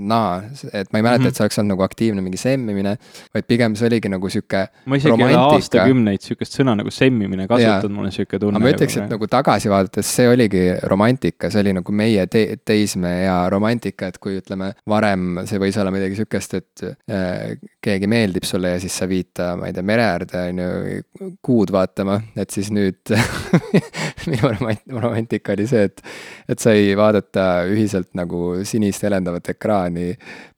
naa, et ma ei mäleta mm, -hmm. et see oleks olnud nagu aktiivne mingi semmimine, vaid pigem see oligi nagu sihuke. ma isegi ei ole aastakümneid sihukest sõna nagu semmimine kasutanud, mul on sihuke tunne. ma ütleks, et nagu tagasi vaadates see oligi romantika, see oli nagu meie te teismeea romantika, et kui ütleme, varem see võis olla midagi sihukest, et äh, keegi meeldib sulle ja siis sa viid ta, ma ei tea, mere äärde, on ju, kuud vaatama, et siis nüüd minu romantika oli see, et, et sai vaadata ühiselt nagu sinist helendavat ekraani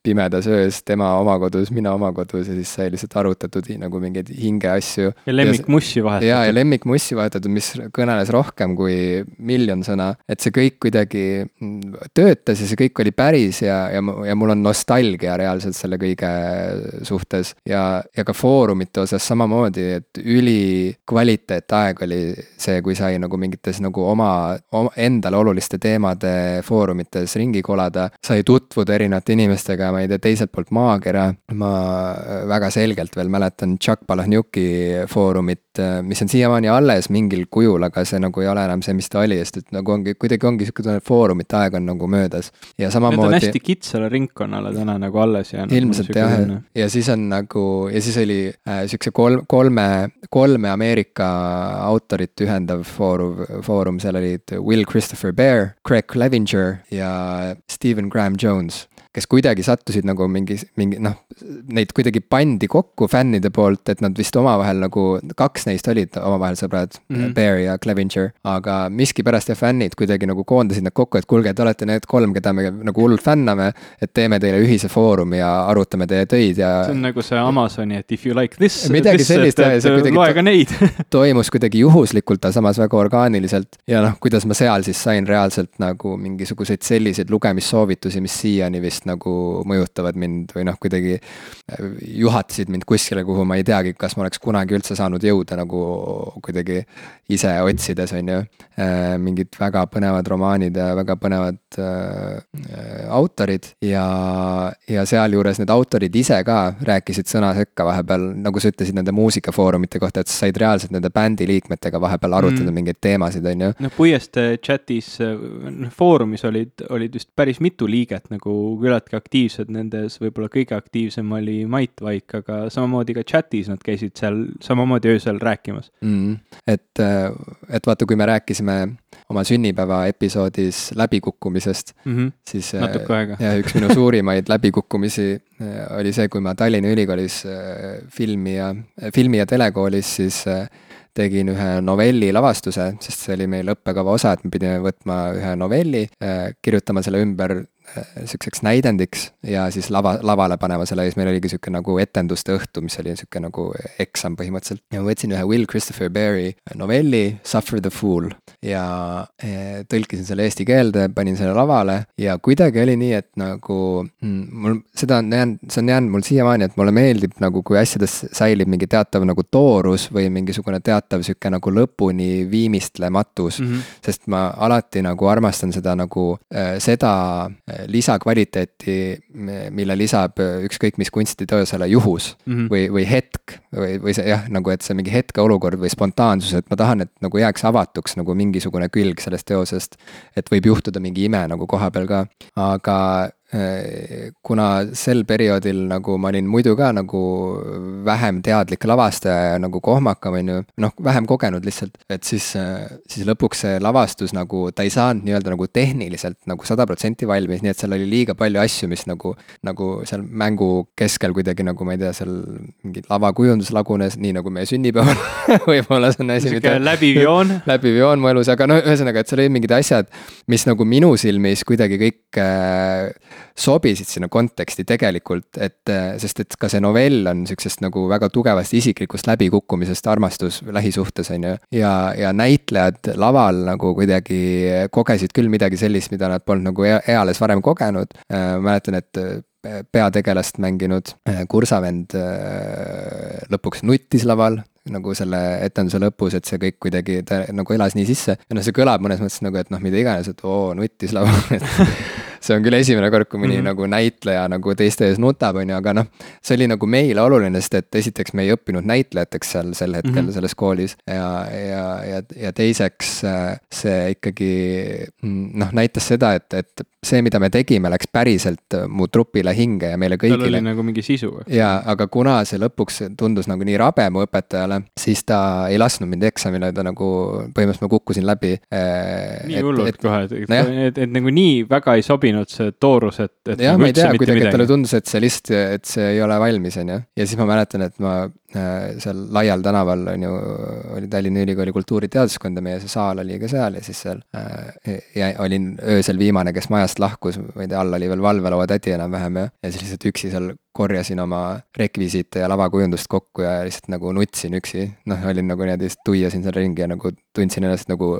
pimedas öös, tema oma kodus, mina oma kodus ja siis sai lihtsalt arutatud nagu mingeid hingeasju. ja lemmikmussi vahetatud. ja, ja lemmikmussi vahetatud, mis kõneles rohkem kui miljon sõna, et see kõik kuidagi töötas ja see kõik oli päris ja, ja, ja mul on nostalgia reaalselt selle kõige suhtes. ja, ja ka foorumite osas samamoodi, et ülikvaliteetaeg oli see, kui sai nagu mingites nagu oma, oma, endale oluliste teemade foorumites ringi kolada, sai tutvuda erinevate inimestega ei tea, teiselt poolt maakera, ma äh, väga selgelt veel mäletan Chuck Palahniuki foorumit, äh, mis on siiamaani alles mingil kujul, aga see nagu ei ole enam see, mis ta oli, sest et nagu ongi, kuidagi ongi sihuke tunne, et foorumite aeg on nagu möödas. ja samamoodi. Need on hästi kitsale ringkonnale täna nagu alles jäänud. ilmselt jah, ja siis on nagu, ja siis oli äh, sihukese kolm, kolme, kolme Ameerika autorit ühendav foorum, foorum, seal olid Will Christopher Bear, Craig Clevenger ja Stephen Graham Jones kes kuidagi sattusid nagu mingi, mingi noh, neid kuidagi pandi kokku fännide poolt, et nad vist omavahel nagu, kaks neist olid omavahel sõbrad mm, -hmm. Bear ja Clevenger. aga miskipärast ja fännid kuidagi nagu koondasid nad kokku, et kuulge, te olete need kolm, keda me nagu hullult fänname. et teeme teile ühise foorumi ja arutame teie töid ja. see on nagu see Amazoni, et if you like this. midagi this, sellist jah, ja see kuidagi. loe ka neid toimus kuidagi juhuslikult, aga samas väga orgaaniliselt. ja noh, kuidas ma seal siis sain reaalselt nagu mingisuguseid selliseid lugemissoovitusi, mis siiani vist vist nagu mõjutavad mind või noh, kuidagi äh, juhatasid mind kuskile, kuhu ma ei teagi, kas ma oleks kunagi üldse saanud jõuda nagu kuidagi ise otsides, on ju. Äh, mingid väga põnevad romaanid ja väga põnevad äh, autorid ja, ja sealjuures need autorid ise ka rääkisid sõna sekka vahepeal, nagu sa ütlesid nende muusikafoorumite kohta, et sa said reaalselt nende bändi liikmetega vahepeal arutada mm. mingeid teemasid, on ju. noh, Puieste chatis, noh foorumis olid, olid vist päris mitu liiget nagu küllaltki aktiivsed, nendes võib-olla kõige aktiivsem oli Mait Vaik, aga samamoodi ka chatis nad käisid seal samamoodi öösel rääkimas mm,. et, et vaata, kui me rääkisime oma sünnipäeva episoodis läbikukkumisest mm, -hmm. siis natuke aega. ja üks minu suurimaid läbikukkumisi äh, oli see, kui ma Tallinna Ülikoolis äh, filmi ja, filmi ja telekoolis siis tegin ühe novelli lavastuse, sest see oli meil õppekava osa, et me pidime võtma ühe novelli, kirjutama selle ümber Äh, sihukeseks näidendiks ja siis lava, lavale panema selle ja siis meil oligi sihuke nagu etenduste õhtu, mis oli sihuke nagu eksam põhimõtteliselt. ja ma võtsin ühe Will Christopher Berry novelli Suffer the Fool ja e, tõlkisin selle eesti keelde, panin selle lavale ja kuidagi oli nii, et nagu mm, mul seda on jäänud, see on jäänud mul siiamaani, et mulle meeldib nagu, kui asjades säilib mingi teatav nagu toorus või mingisugune teatav sihuke nagu lõpuni viimistlematus mm. -hmm. sest ma alati nagu armastan seda nagu äh, seda lisakvaliteeti, mille lisab ükskõik mis kunstiteosele juhus mm -hmm. või, või hetk või, või see jah, nagu et see mingi hetkeolukord või spontaansus, et ma tahan, et nagu jääks avatuks nagu mingisugune külg sellest teosest. et võib juhtuda mingi ime nagu koha peal ka, aga Äh, kuna sel perioodil nagu ma olin muidu ka nagu vähem teadlik lavastaja ja nagu kohmakam, on ju, noh, vähem kogenud lihtsalt, et siis, äh, siis lõpuks see lavastus nagu, ta ei saanud nii-öelda nagu tehniliselt nagu sada protsenti valmis, nii et seal oli liiga palju asju, mis nagu, nagu seal mängu keskel kuidagi nagu ma ei tea, seal mingi lavakujundus lagunes, nii nagu meie sünnipäeval võib-olla see on asi, mida. läbiv joon läbiv joon mu elus, aga no ühesõnaga, et seal olid mingid asjad, mis nagu minu silmis kuidagi kõik äh, sobisid sinna konteksti tegelikult, et sest et ka see novell on sihukesest nagu väga tugevasti isiklikust läbikukkumisest armastus lähisuhtes, on ju. ja, ja näitlejad laval nagu kuidagi kogesid küll midagi sellist, mida nad polnud nagu eales varem kogenud. mäletan, et peategelast mänginud kursavend lõpuks nuttis laval, nagu selle etenduse lõpus, et see kõik kuidagi, ta nagu elas nii sisse ja noh, see kõlab mõnes mõttes nagu, et noh, mida iganes, et oo, nuttis laval see on küll esimene kord, kui mõni mm -hmm. nagu näitleja nagu teiste ees nutab, on ju, aga noh, see oli nagu meile oluline, sest et esiteks me ei õppinud näitlejateks seal sel hetkel mm -hmm. selles koolis ja, ja, ja, ja teiseks äh, see ikkagi mm, noh, näitas seda, et, et see, mida me tegime, läks päriselt mu trupile hinge ja meile kõigile. tal oli nagu mingi sisu. jaa, aga kuna see lõpuks tundus nagu nii rabe mu õpetajale, siis ta ei lasknud mind eksamile, ta nagu, põhimõtteliselt ma kukkusin läbi. Äh, nii hullult kohe, et, et, et, et nagu nii väga ei sobi sobinud see toorus, et, et. jah, nagu ma ei tea, kuidagi, et talle tundus, et see lihtsalt, et see ei ole valmis, on ju. ja siis ma mäletan, et ma seal Laial tänaval on ju, oli Tallinna Ülikooli kultuuriteaduskond ja meie see saal oli ka seal ja siis seal äh, ja olin öösel viimane, kes majast lahkus, ma ei tea, all oli veel valvelaua tädi enam-vähem ja, ja siis lihtsalt üksi seal korjasin oma rekvisiite ja lavakujundust kokku ja lihtsalt nagu nutsin üksi. noh, olin nagu niimoodi, lihtsalt tuiasin seal ringi ja nagu tundsin ennast nagu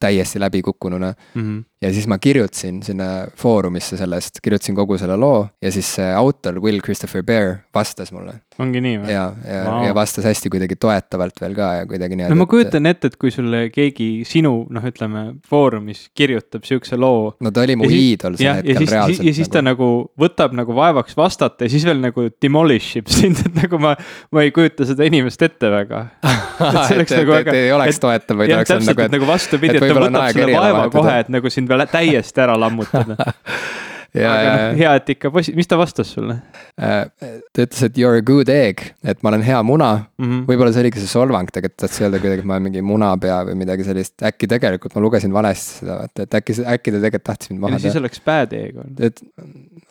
täiesti läbikukkununa mm. -hmm. ja siis ma kirjutasin sinna foorumisse sellest, kirjutasin kogu selle loo ja siis see autor, Will Christopher Bear, vastas mulle. Ongi nii või? ja, ja wow., ja vastas hästi kuidagi toetavalt veel ka ja kuidagi niimoodi. no ma kujutan ette, et kui sulle keegi sinu, noh, ütleme foorumis kirjutab sihukese loo. no ta oli mu iidol sel hetkel reaalselt. ja siis nagu... ta nagu võtab nagu vaevaks vastata ja siis veel nagu demolish ib sind, et nagu ma, ma ei kujuta seda inimest ette väga. et oleks nagu väga. ei oleks toetav, vaid oleks nagu, et. nagu vastupidi, et ta võtab selle vaeva kohe, et nagu sind veel täiesti ära lammutada aga noh, hea, et ikka posi-, mis ta vastas sulle äh,? ta ütles, et you are a good egg, et ma olen hea muna mm -hmm.. võib-olla see oligi see solvang, tegelikult tahtis öelda kuidagi, et ma olen mingi munapea või midagi sellist, äkki tegelikult ma lugesin valesti seda, vaata, et äkki, äkki ta tegelikult tahtis mind maha teha. siis oleks bad egg olnud. et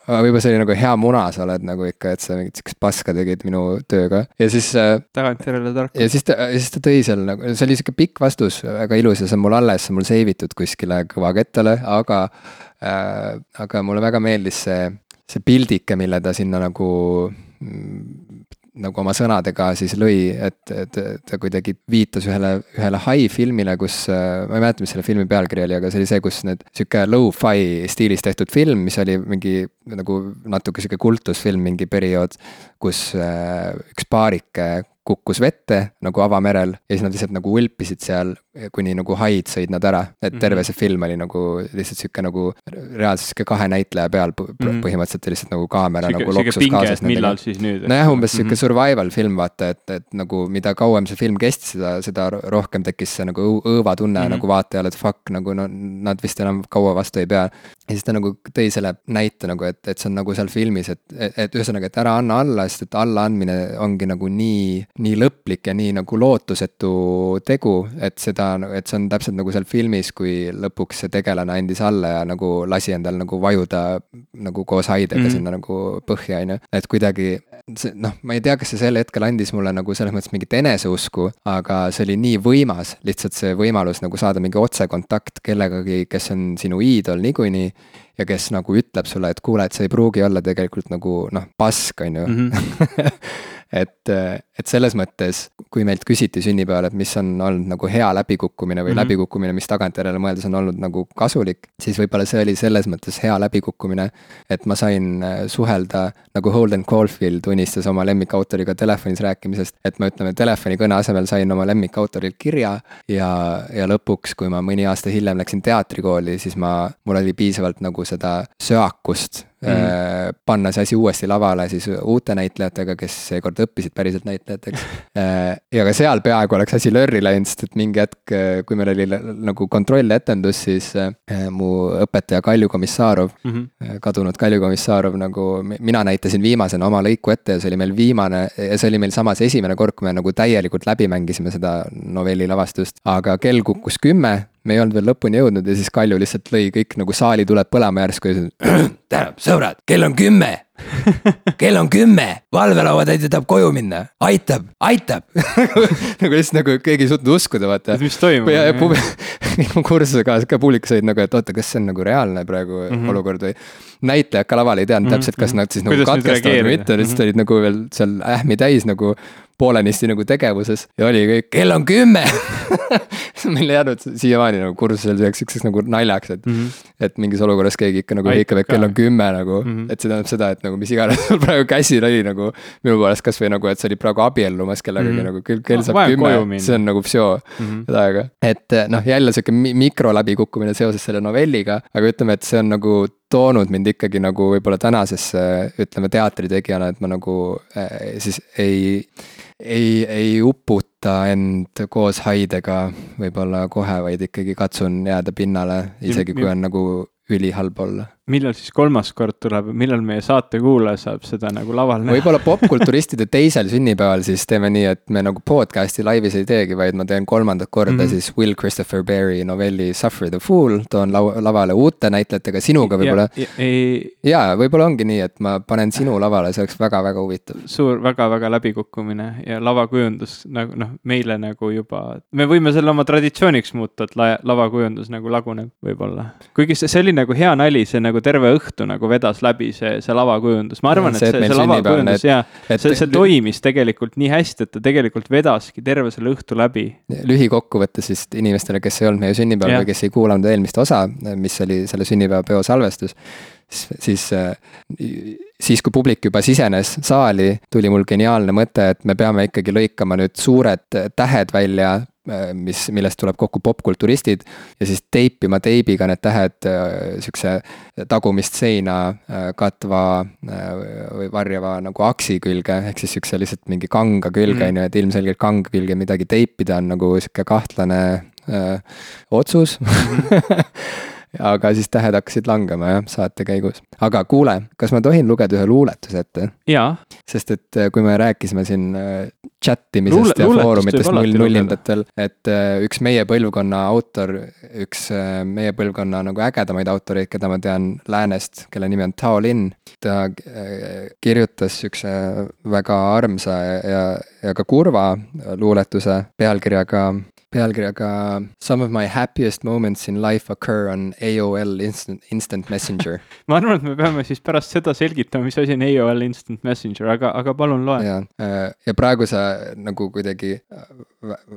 võib-olla see oli nagu hea muna, sa oled nagu ikka, et sa mingit sihukest paska tegid minu tööga ja siis äh,. tagantjärele tark. ja siis ta, siis ta tõi seal nagu, see oli sihuke pikk vastus, väga ilus ja see on mul alles, see on mul save itud kuskile kõvakettale, aga. Aga mulle väga meeldis see, see pildike, mille ta sinna nagu nagu oma sõnadega siis lõi, et, et ta kuidagi viitas ühele, ühele hai filmile, kus, ma ei mäleta, mis selle filmi pealkiri oli, aga see oli see, kus need sihuke low-fi stiilis tehtud film, mis oli mingi nagu natuke sihuke kultusfilm mingi periood, kus äh, üks paarike kukkus vette nagu avamerel ja siis nad lihtsalt nagu ulpisid seal, kuni nagu haid sõid nad ära. et mhm. terve see film oli nagu lihtsalt sihuke nagu reaalselt sihuke kahe näitleja peal mhm. põhimõtteliselt lihtsalt nagu kaamera Sikke, nagu loksus kaasas. millal siis nüüd? nojah, umbes sihuke mm -hmm. survival film vaata, et, et nagu mida kauem see film kestis, seda, seda rohkem tekkis see nagu õõvatunne mm -hmm. nagu vaatajal, et fuck nagu no nad vist enam kaua vastu ei pea. ja siis ta nagu tõi selle näite nagu, et, et see on nagu seal filmis, et, et, et ühesõnaga, et ära anna alla, sest et allaandmine ongi nagu nii nii lõplik ja nii nagu lootusetu tegu, et seda, et see on täpselt nagu seal filmis, kui lõpuks see tegelane andis alla ja nagu lasi endal nagu vajuda nagu koos haidega mm -hmm. sinna nagu põhja, on ju. et kuidagi see noh, ma ei tea, kas see sel hetkel andis mulle nagu selles mõttes mingit eneseusku, aga see oli nii võimas, lihtsalt see võimalus nagu saada mingi otsekontakt kellegagi, kes on sinu iidol niikuinii ja kes nagu ütleb sulle, et kuule, et sa ei pruugi olla tegelikult nagu noh, pask, on ju. -hmm. et, et selles mõttes, kui meilt küsiti sünnipäeval, et mis on olnud nagu hea läbikukkumine või mm -hmm. läbikukkumine, mis tagantjärele mõeldes on olnud nagu kasulik, siis võib-olla see oli selles mõttes hea läbikukkumine, et ma sain äh, suhelda, nagu Holden Caulfield unistas oma lemmikautoriga telefonis rääkimisest, et ma ütleme, telefonikõne asemel sain oma lemmikautorilt kirja ja, ja lõpuks, kui ma mõni aasta hiljem läksin teatrikooli, siis ma, mul oli piisavalt nagu seda söakust mm. -hmm. panna see asi uuesti lavale siis uute näitlejatega, kes seekord õppisid päriselt näitlejateks äh, ja ka seal peaaegu oleks asi lörri läinud, sest et mingi hetk, äh, kui meil oli nagu kontrolletendus, siis mu õpetaja Kalju Komissarov mm, -hmm. kadunud Kalju Komissarov nagu, mina näitasin viimasena oma lõiku ette ja see oli meil viimane ja see oli meil samas esimene kord, kui me nagu täielikult läbi mängisime seda novelli lavastust, aga kell kukkus kümme me ei olnud veel lõpuni jõudnud ja siis Kalju lihtsalt lõi kõik nagu saali tuleb põlema järsku ja siis. tähendab, sõbrad, kell on kümme. kell on kümme, valvelauatäitja tahab koju minna, aitab, aitab nagu lihtsalt nagu keegi ei suutnud uskuda, vaata. mis toimub? ja, ja kõik mu kursusekaaslased ka publikus olid nagu, et oota, kas see on nagu reaalne praegu mm -hmm. olukord või. näitlejad ka laval ei teadnud mm -hmm. täpselt, kas nad siis nagu katkestavad või mitte, lihtsalt olid nagu veel seal ähmi täis nagu poolenisti nagu tegevuses ja oli kõik, kell on kümme on meile jäänud siiamaani nagu kursusel siukseks nagu naljaks, et mm. -hmm. et mingis olukorras keegi ikka nagu hõikab, et kell on kümme nagu mm, -hmm. et see tähendab seda, et nagu mis iganes sul praegu käsil oli nagu. minu poolest kasvõi nagu, et sa olid praegu abiellumas kellegagi mm -hmm. nagu kell, kell saab kümme, see on nagu psühho mm -hmm. aega. et noh, jälle sihuke mikro läbikukkumine seoses selle novelliga, aga ütleme, et see on nagu toonud mind ikkagi nagu võib-olla tänasesse, ütleme teatritegijana, et ma nagu äh, siis ei ei, ei uputa end koos haidega võib-olla kohe, vaid ikkagi katsun jääda pinnale, isegi kui on nagu ülihalb olla millal siis kolmas kord tuleb, millal meie saatekuulaja saab seda nagu laval näha? võib-olla popkulturistide teisel sünnipäeval siis teeme nii, et me nagu podcast'i laivis ei teegi, vaid ma teen kolmandat korda mm -hmm. siis Will Christopher Berry novelli Suffer the Fool, toon lau-, lavale uute näitlejatega, sinuga võib-olla. ja, ja, ja võib-olla ongi nii, et ma panen sinu lavale, see oleks väga-väga huvitav. suur väga-väga läbikukkumine ja lavakujundus nagu noh, meile nagu juba, me võime selle oma traditsiooniks muuta, et la-, lavakujundus nagu laguneb võib-olla. kuigi see, see oli nagu hea nali, see nagu terve õhtu nagu vedas läbi see, see lavakujundus, ma arvan, et see, see, see lavakujundus ja see, see toimis tegelikult nii hästi, et ta tegelikult vedaski terve selle õhtu läbi. lühikokkuvõttes vist inimestele, kes ei olnud meie sünnipäeval või kes ei kuulanud eelmist osa, mis oli selle sünnipäevapeo salvestus siis, siis kui publik juba sisenes saali, tuli mul geniaalne mõte, et me peame ikkagi lõikama nüüd suured tähed välja mis, millest tuleb kokku popkulturistid ja siis teipima teibiga need tähed sihukese tagumist seina katva või varjava nagu aksi külge, ehk siis sihukese lihtsalt mingi kanga külge mm. on ju, et ilmselgelt kanga külge midagi teipida on nagu sihuke kahtlane öö, otsus aga siis tähed hakkasid langema jah, saate käigus. aga kuule, kas ma tohin lugeda ühe luuletuse ette? jaa. sest et äh, kui me rääkisime siin äh, chat imisest Luule, ja foorumitest null nullindatel, et äh, üks meie põlvkonna autor, üks meie põlvkonna nagu ägedamaid autoreid, keda ma tean läänest, kelle nimi on Tao Lin, ta kirjutas sihukese väga armsa ja, ja ka kurva luuletuse pealkirjaga pealkirjaga Some of my happiest moments in life occur on AOL Instant, Instant Messenger ma arvan, et me peame siis pärast seda selgitama, mis asi on AOL Instant Messenger, aga, aga palun loe. ja, äh, ja praegu sa nagu kuidagi äh,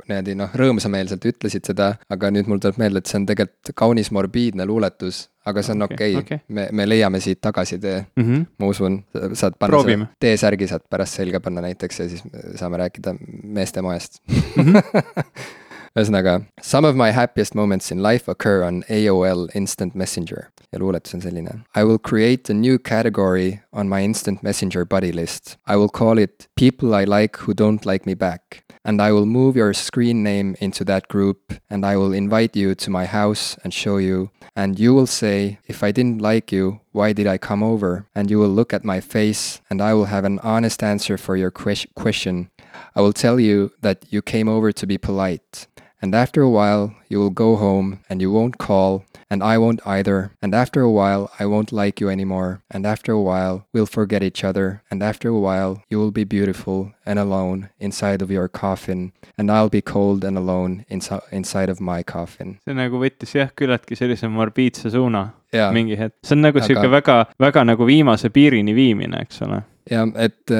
niimoodi noh, rõõmsameelselt ütlesid seda, aga nüüd mul tuleb meelde, et see on tegelikult kaunis morbiidne luuletus aga see on okei okay, okay., me, me leiame siit tagasitee mm, -hmm. ma usun, saad panna T-särgi saad pärast selga panna näiteks ja siis saame rääkida meeste moest mm. -hmm. ühesõnaga, some of my happiest moments in life occur on AOL Instant Messenger ja luuletus on selline. I will create a new category on my Instant Messenger buddy list. I will call it people I like who don't like me back. And I will move your screen name into that group and I will invite you to my house and show you. And you will say, if I didn't like you, why did I come over? And you will look at my face and I will have an honest answer for your question. I will tell you that you came over to be polite. And after a while, you will go home and you won't call, and I won't either. And after a while, I won't like you anymore. And after a while, we'll forget each other. And after a while, you will be beautiful and alone inside of your coffin. And I'll be cold and alone insi inside of my coffin. see nagu võttis jah, küllaltki sellise morbiidse suuna ja. mingi hetk. see on nagu sihuke väga, väga nagu viimase piirini viimine, eks ole ja et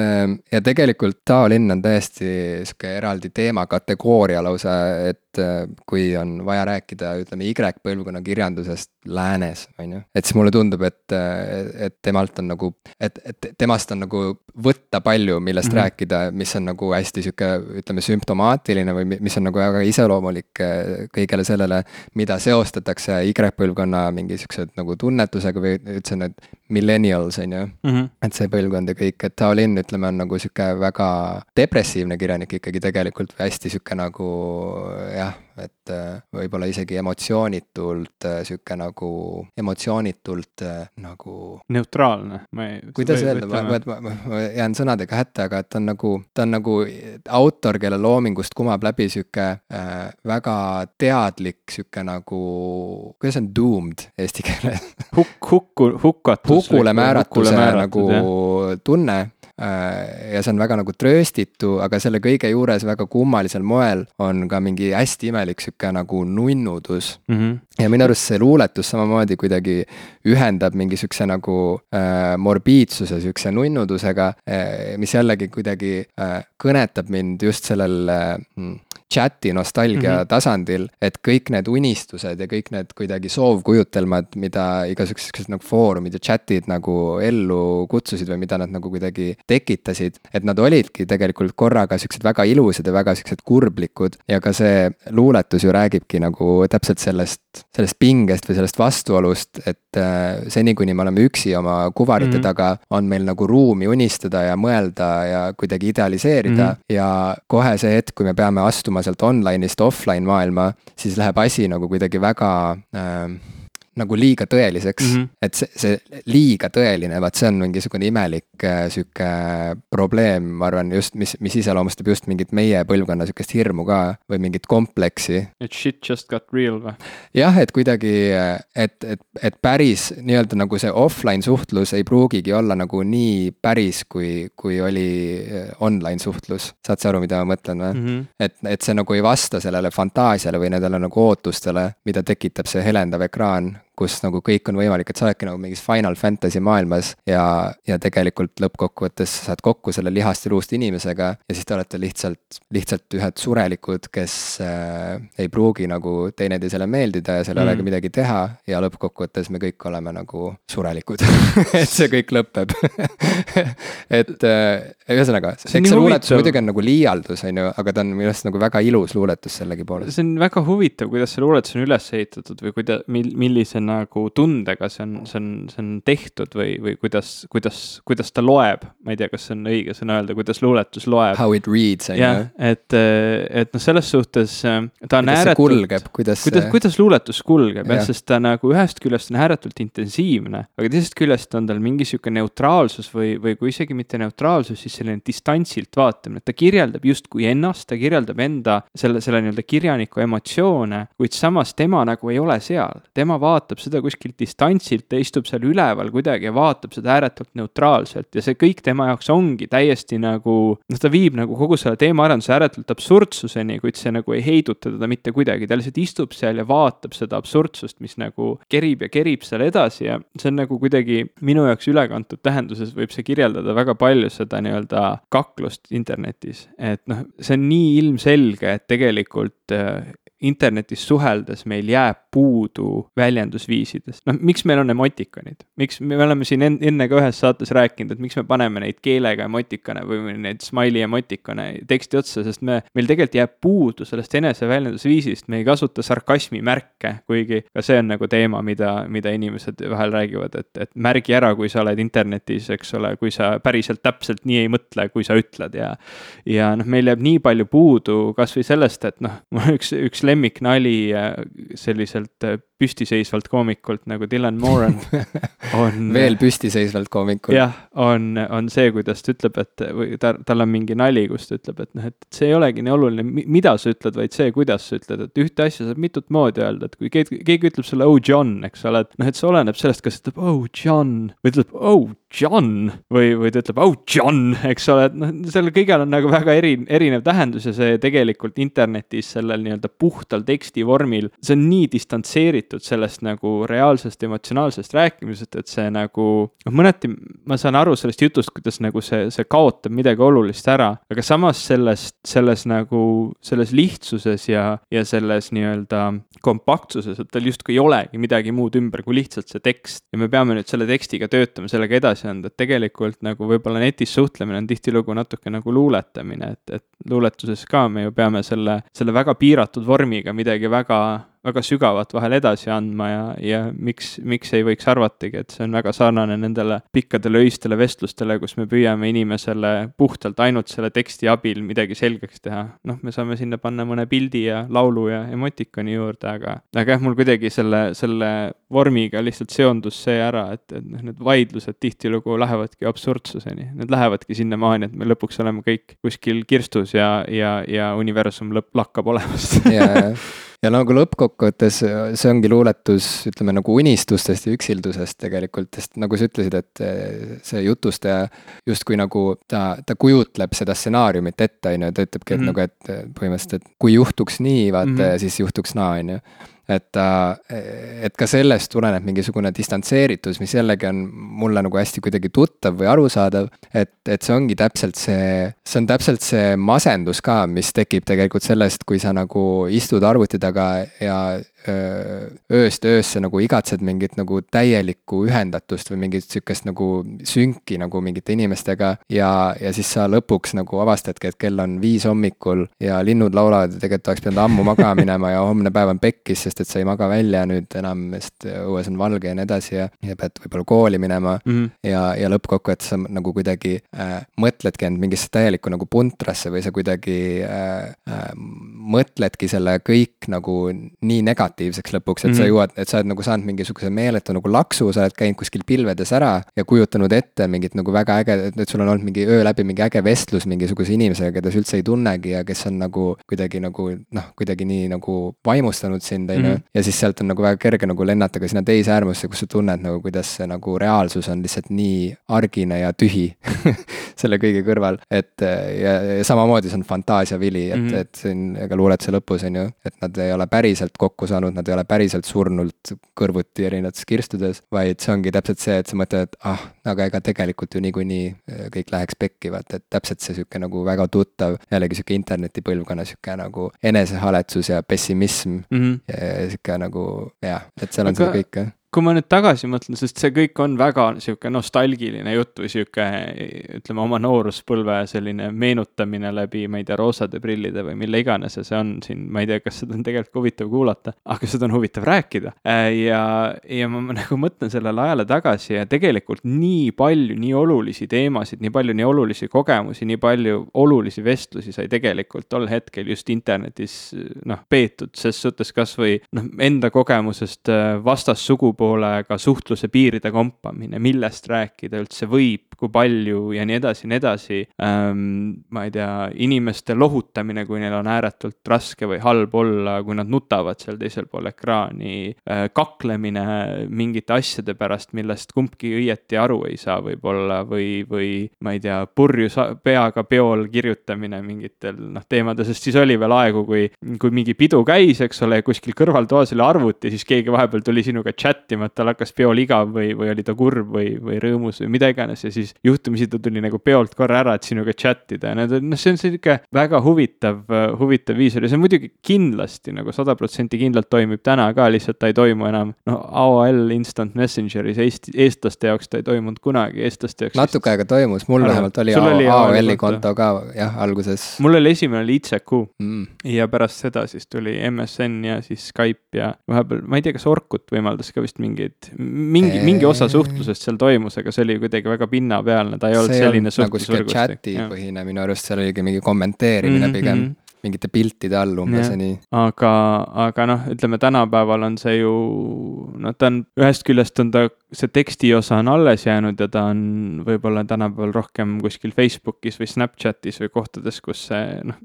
ja tegelikult Tao linn on täiesti sihuke eraldi teemakategooria lausa, et kui on vaja rääkida, ütleme Y-põlvkonna kirjandusest läänes, on ju. et siis mulle tundub, et, et temalt on nagu, et, et temast on nagu võtta palju, millest mm -hmm. rääkida, mis on nagu hästi sihuke, ütleme, sümptomaatiline või mis on nagu väga iseloomulik kõigele sellele, mida seostatakse Y-põlvkonna mingi sihukese nagu tunnetusega või üldse need millennials, on ju mm. -hmm. et see põlvkond ja kõik, et Tao Lin, ütleme, on nagu sihuke väga depressiivne kirjanik ikkagi tegelikult või hästi sihuke nagu jah et äh, võib-olla isegi emotsioonitult äh, sihuke nagu, emotsioonitult äh, nagu. neutraalne, ma ei. kuidas öelda, ma, ma, ma, ma jään sõnadega hätta, aga et ta on nagu, ta on nagu autor, kelle loomingust kumab läbi sihuke äh, väga teadlik sihuke nagu, kuidas on doomed eesti keeles Hukk, hukku, hukatus. hukule määratuse nagu jah. tunne ja see on väga nagu trööstitu, aga selle kõige juures väga kummalisel moel on ka mingi hästi imelik sihuke nagu nunnudus mm. -hmm. ja minu arust see luuletus samamoodi kuidagi ühendab mingi sihukese nagu äh, morbiidsuse sihukese nunnudusega äh,, mis jällegi kuidagi äh, kõnetab mind just sellel äh, chat'i nostalgia mm -hmm. tasandil, et kõik need unistused ja kõik need kuidagi soovkujutelmad, mida igasugused nagu foorumid ja chat'id nagu ellu kutsusid või mida nad nagu kuidagi tekitasid, et nad olidki tegelikult korraga siuksed väga ilusad ja väga siuksed kurblikud ja ka see luuletus ju räägibki nagu täpselt sellest, sellest pingest või sellest vastuolust, et äh, seni, kuni me oleme üksi oma kuvarite mm -hmm. taga, on meil nagu ruumi unistada ja mõelda ja kuidagi idealiseerida mm -hmm. ja kohe see hetk, kui me peame astuma sealt online'ist offline maailma, siis läheb asi nagu kuidagi väga äh, nagu liiga tõeliseks mm, -hmm. et see, see liiga tõeline, vaat see on mingisugune imelik äh, sihuke probleem, ma arvan, just mis, mis iseloomustab just mingit meie põlvkonna sihukest hirmu ka või mingit kompleksi. et shit just got real või? jah, et kuidagi, et, et, et päris nii-öelda nagu see offline suhtlus ei pruugigi olla nagu nii päris, kui, kui oli äh, online suhtlus. saad sa aru, mida ma mõtlen või mm? -hmm. et, et see nagu ei vasta sellele fantaasiale või nendele nagu ootustele, mida tekitab see helendav ekraan, kus nagu kõik on võimalik, et sa oledki nagu mingis Final Fantasy maailmas ja, ja tegelikult lõppkokkuvõttes sa saad kokku selle lihast ja luust inimesega ja siis te olete lihtsalt, lihtsalt ühed surelikud, kes äh, ei pruugi nagu teineteisele meeldida ja seal ei mm. olegi midagi teha ja lõppkokkuvõttes me kõik oleme nagu surelikud et see kõik lõpeb et äh, ühesõnaga, eks see luuletus muidugi on nagu liialdus, on ju, aga ta on minu arust nagu väga ilus luuletus sellegipoolest. see on väga huvitav, kuidas see luuletus on üles ehitatud või kuida-, mil-, millisena nagu tundega see on, see on, see on tehtud või, või kuidas, kuidas, kuidas ta loeb. ma ei tea, kas see on õige sõna öelda, kuidas luuletus loeb. How it reads, on ju. et, et noh, selles suhtes äh, ta on ääretult. kulgeb, kuidas. kuidas, kuidas luuletus kulgeb jah, sest ta nagu ühest küljest on ääretult intensiivne, aga teisest küljest on tal mingi sihuke neutraalsus või, või kui isegi mitte neutraalsus, siis selline distantsilt vaatamine, et ta kirjeldab justkui ennast, ta kirjeldab enda selle, selle nii-öelda kirjaniku emotsioone, kuid samas tema nagu ei ole seal, tema vaatab vaatab seda kuskilt distantsilt, ta istub seal üleval kuidagi ja vaatab seda ääretult neutraalselt. Ja see kõik tema jaoks ongi täiesti nagu, noh, ta viib nagu kogu selle teemaarenduse ääretult absurdsuseni, kuid see nagu ei heiduta teda mitte kuidagi, ta lihtsalt istub seal ja vaatab seda absurdsust, mis nagu kerib ja kerib seal edasi ja see on nagu kuidagi minu jaoks ülekantud tähenduses võib see kirjeldada väga palju seda nii-öelda kaklust internetis, et noh, see on nii ilmselge, et tegelikult äh, internetis suheldes meil jääb puudu väljendusviisidest. noh, miks meil on emotikonid, miks me oleme siin enne ka ühes saates rääkinud, et miks me paneme neid keelega emotikone või neid smiley emotikone teksti otsa, sest me, meil tegelikult jääb puudu sellest eneseväljendusviisist, me ei kasuta sarkasmi märke, kuigi ka see on nagu teema, mida, mida inimesed vahel räägivad, et, et märgi ära, kui sa oled internetis, eks ole, kui sa päriselt täpselt nii ei mõtle, kui sa ütled ja ja noh, meil jääb nii palju puudu kasvõi sellest, et noh, mul üks, üks lemmiknali äh, selliselt äh, püstiseisvalt koomikult nagu Dylan Moran on veel püstiseisvalt koomikult. jah, on, on see, kuidas ta ütleb, et või ta, tal on mingi nali, kus ta ütleb, et noh, et see ei olegi nii oluline, mida sa ütled, vaid see, kuidas sa ütled, et ühte asja saab mitut moodi öelda, et kui keegi, keegi ütleb sulle oh John, eks ole, et noh, et see oleneb sellest, kas ütleb oh John või ütleb oh John või, või ta ütleb oh John, eks ole, et noh, sellel kõigel on nagu väga eri, erinev tähendus ja see tegelikult internetis sellel nii-öelda puhtal tekstivormil, see on nii distantseeritud sellest nagu reaalsest emotsionaalsest rääkimisest, et see nagu, noh, mõneti ma saan aru sellest jutust, kuidas nagu see, see kaotab midagi olulist ära, aga samas sellest, selles nagu, selles lihtsuses ja, ja selles nii-öelda kompaktsuses, et tal justkui ei olegi midagi muud ümber kui lihtsalt see tekst. ja me peame nüüd selle tekstiga töötama, sellega edasi anda, et tegelikult nagu võib-olla netis suhtlemine on tihtilugu natuke nagu luuletamine, et, et luuletuses ka me ju peame selle, selle väga piiratud vormiga midagi väga väga sügavat vahel edasi andma ja, ja miks, miks ei võiks arvatagi, et see on väga sarnane nendele pikkadele öistele vestlustele, kus me püüame inimesele puhtalt ainult selle teksti abil midagi selgeks teha. noh, me saame sinna panna mõne pildi ja laulu ja emotikoni juurde, aga, aga jah, mul kuidagi selle, selle vormiga lihtsalt seondus see ära, et, et noh, need vaidlused tihtilugu lähevadki absurdsuseni, need lähevadki sinnamaani, et me lõpuks oleme kõik kuskil kirstus ja, ja, ja universum lõpp lakkab olemast yeah ja nagu lõppkokkuvõttes see ongi luuletus, ütleme nagu unistustest ja üksildusest tegelikult, sest nagu sa ütlesid, et eh, see jutustaja justkui nagu ta, ta kujutleb seda stsenaariumit ette, on ju, ta ütlebki, et mm -hmm. nagu, et põhimõtteliselt, et kui juhtuks nii, vaata mm, -hmm. siis juhtuks naa, on ju et et ka sellest tuleneb mingisugune distantseeritus, mis jällegi on mulle nagu hästi kuidagi tuttav või arusaadav. et, et see ongi täpselt see, see on täpselt see masendus ka, mis tekib tegelikult sellest, kui sa nagu istud arvuti taga ja ööst öösse nagu igatsed mingit nagu täielikku ühendatust või mingit sihukest nagu sünki nagu mingite inimestega. ja, ja siis sa lõpuks nagu avastadki, et kell on viis hommikul ja linnud laulavad ja tegelikult oleks pidanud ammu magama minema ja homne päev on pekkis, sest et sa ei maga välja nüüd enam, sest õues on valge ja nii edasi ja, ja pead võib-olla kooli minema mm. -hmm. ja, ja lõppkokkuvõttes sa nagu kuidagi äh, mõtledki end mingisse täielikku nagu puntrasse või sa kuidagi äh, äh, mõtledki selle kõik nagu nii negatiivseks lõpuks, et mm -hmm. sa mhm. jõuad, et sa oled nagu saanud mingisuguse meeletu nagu laksu, sa oled käinud kuskil pilvedes ära ja kujutanud ette mingit nagu väga äge, et sul on olnud mingi öö läbi mingi äge vestlus mingisuguse inimesega, keda sa üldse ei tunnegi ja kes on nagu kuidagi nagu noh, kuidagi nii nagu vaimustanud sind, on ju. Mhm. ja siis sealt on nagu väga kerge nagu lennata ka sinna teise äärmusse, kus sa tunned nagu, kuidas see nagu reaalsus on lihtsalt nii argine ja tühi selle kõige kõrval, et ja, ja samamoodi see on fantaasiavili, et mm, -hmm. et siin ega luuletuse lõpus on ju, et nad ei ole päriselt kokku saanud, nad ei ole päriselt surnult kõrvuti erinevates kirstudes, vaid see ongi täpselt see, et sa mõtled, et ah, aga ega tegelikult ju niikuinii äh, kõik läheks pekki, vaata, et täpselt see sihuke nagu väga tuttav, jällegi sihuke internetipõlvkonna sihuke nagu enesehaletsus ja pessimism mm. -hmm. Sihuke nagu jah, et seal on aga... seda kõike kui ma nüüd tagasi mõtlen, sest see kõik on väga sihuke nostalgiline jutt või sihuke, ütleme oma nooruspõlve selline meenutamine läbi, ma ei tea, roosade prillide või mille iganes ja see on siin, ma ei tea, kas seda on tegelikult huvitav kuulata, aga seda on huvitav rääkida. ja, ja ma, nagu mõtlen sellele ajale tagasi ja tegelikult nii palju nii olulisi teemasid, nii palju nii olulisi kogemusi, nii palju olulisi vestlusi sai tegelikult tol hetkel just internetis noh, peetud, ses suhtes kasvõi noh, enda kogemusest vastassugu poole ka suhtluse piiride kompamine, millest rääkida üldse võib, kui palju ja nii edasi ja nii edasi ähm,. ma ei tea, inimeste lohutamine, kui neil on ääretult raske või halb olla, kui nad nutavad seal teisel pool ekraani äh,. kaklemine mingite asjade pärast, millest kumbki õieti aru ei saa võib-olla või, või ma ei tea, purjus peaga peol kirjutamine mingitel noh teemadel, sest siis oli veel aegu, kui, kui mingi pidu käis, eks ole, kuskil kõrvaltoas oli arvuti, siis keegi vahepeal tuli sinuga chat ima, et tal hakkas peol igav või, või oli ta kurb või, või rõõmus või mida iganes ja siis juhtumisi ta tuli nagu peolt korra ära, et sinuga chat ida ja need on, noh, see on sihuke väga huvitav, huvitav viis oli, see muidugi kindlasti nagu sada protsenti kindlalt toimib täna ka, lihtsalt ta ei toimu enam noh, AOL Instant Messengeris Eesti, eestlaste jaoks ta ei toimunud kunagi, eestlaste jaoks. natuke aega toimus, mul vähemalt oli AOL-i konto ka jah, alguses. mul oli esimene oli ICQ mm. ja pärast seda siis tuli MSN ja siis Skype ja vahepeal, ma ei tea, kas Orkut võimaldas ka vist mingeid, mingi, mingi osa suhtlusest seal toimus, aga see oli kuidagi väga pinnapealne, ta ei olnud selline suhtlusvõrgustik. nagu sihuke chati põhine minu arust, seal oligi mingi kommenteerimine mm -hmm. pigem mhm mingite piltide all umbes ja nii. aga, aga noh, ütleme tänapäeval on see ju, noh, ta on, ühest küljest on ta, see teksti osa on alles jäänud ja ta on võib-olla tänapäeval rohkem kuskil Facebookis või Snapchatis või kohtades, kus see noh,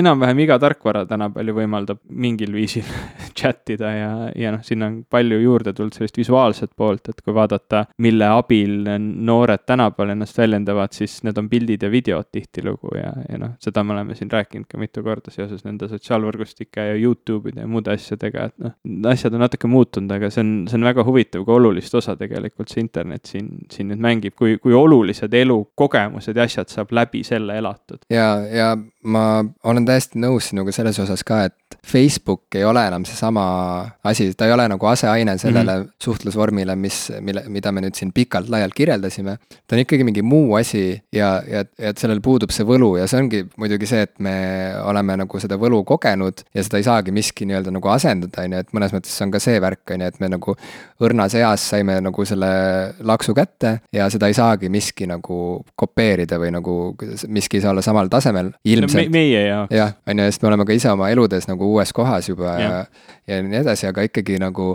enam-vähem iga tarkvara tänapäeval ju võimaldab mingil viisil chat ida ja, ja noh, sinna on palju juurde tulnud sellist visuaalset poolt, et kui vaadata, mille abil noored tänapäeval ennast väljendavad, siis need on pildid ja videod tihtilugu ja, ja noh, seda me oleme siin rääkinud ka mitu korda seoses nende sotsiaalvõrgustike ja Youtube'ide ja muude asjadega, et noh, asjad on natuke muutunud, aga see on, see on väga huvitav, kui olulist osa tegelikult see internet siin, siin nüüd mängib, kui, kui olulised elukogemused ja asjad saab läbi selle elatud. ja, ja ma olen täiesti nõus sinuga selles osas ka, et Facebook ei ole enam seesama asi, ta ei ole nagu aseaine sellele mm -hmm. suhtlusvormile, mis, mille, mida me nüüd siin pikalt-laialt kirjeldasime. ta on ikkagi mingi muu asi ja, ja, ja sellel puudub see võlu ja see ongi muidugi see, et me oleme nagu seda võlu kogenud ja seda ei saagi miski nii-öelda nagu asendada, on ju, et mõnes mõttes on ka see värk, on ju, et me nagu õrnas eas saime nagu selle laksu kätte ja seda ei saagi miski nagu kopeerida või nagu miski ei saa olla samal tasemel, ilmselt no, me. meie jaoks. jah, on ju, sest me oleme ka ise oma eludes nagu uues kohas juba ja, ja, ja nii edasi, aga ikkagi nagu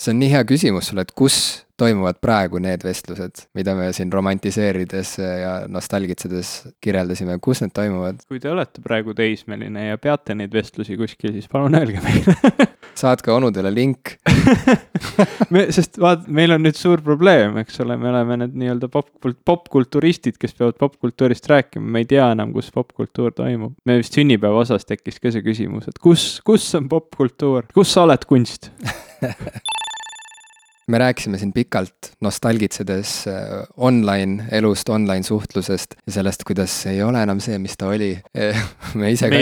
see on nii hea küsimus sulle, et kus toimuvad praegu need vestlused, mida me siin romantiseerides ja nostalgitsedes kirjeldasime, kus need toimuvad? kui te olete praegu teismeline ja peate neid vestlusi kuskil, siis palun öelge meile saatke onudele link. Me, sest vaat, meil on nüüd suur probleem, eks ole, me oleme need nii-öelda pop, popkulturistid, kes peavad popkultuurist rääkima, me ei tea enam, kus popkultuur toimub. me vist sünnipäeva osas tekkis ka see küsimus, et kus, kus on popkultuur, kus sa oled kunst me rääkisime siin pikalt nostalgitsedes äh, online elust, online suhtlusest ja sellest, kuidas ei ole enam see, mis ta oli. Me ise ka,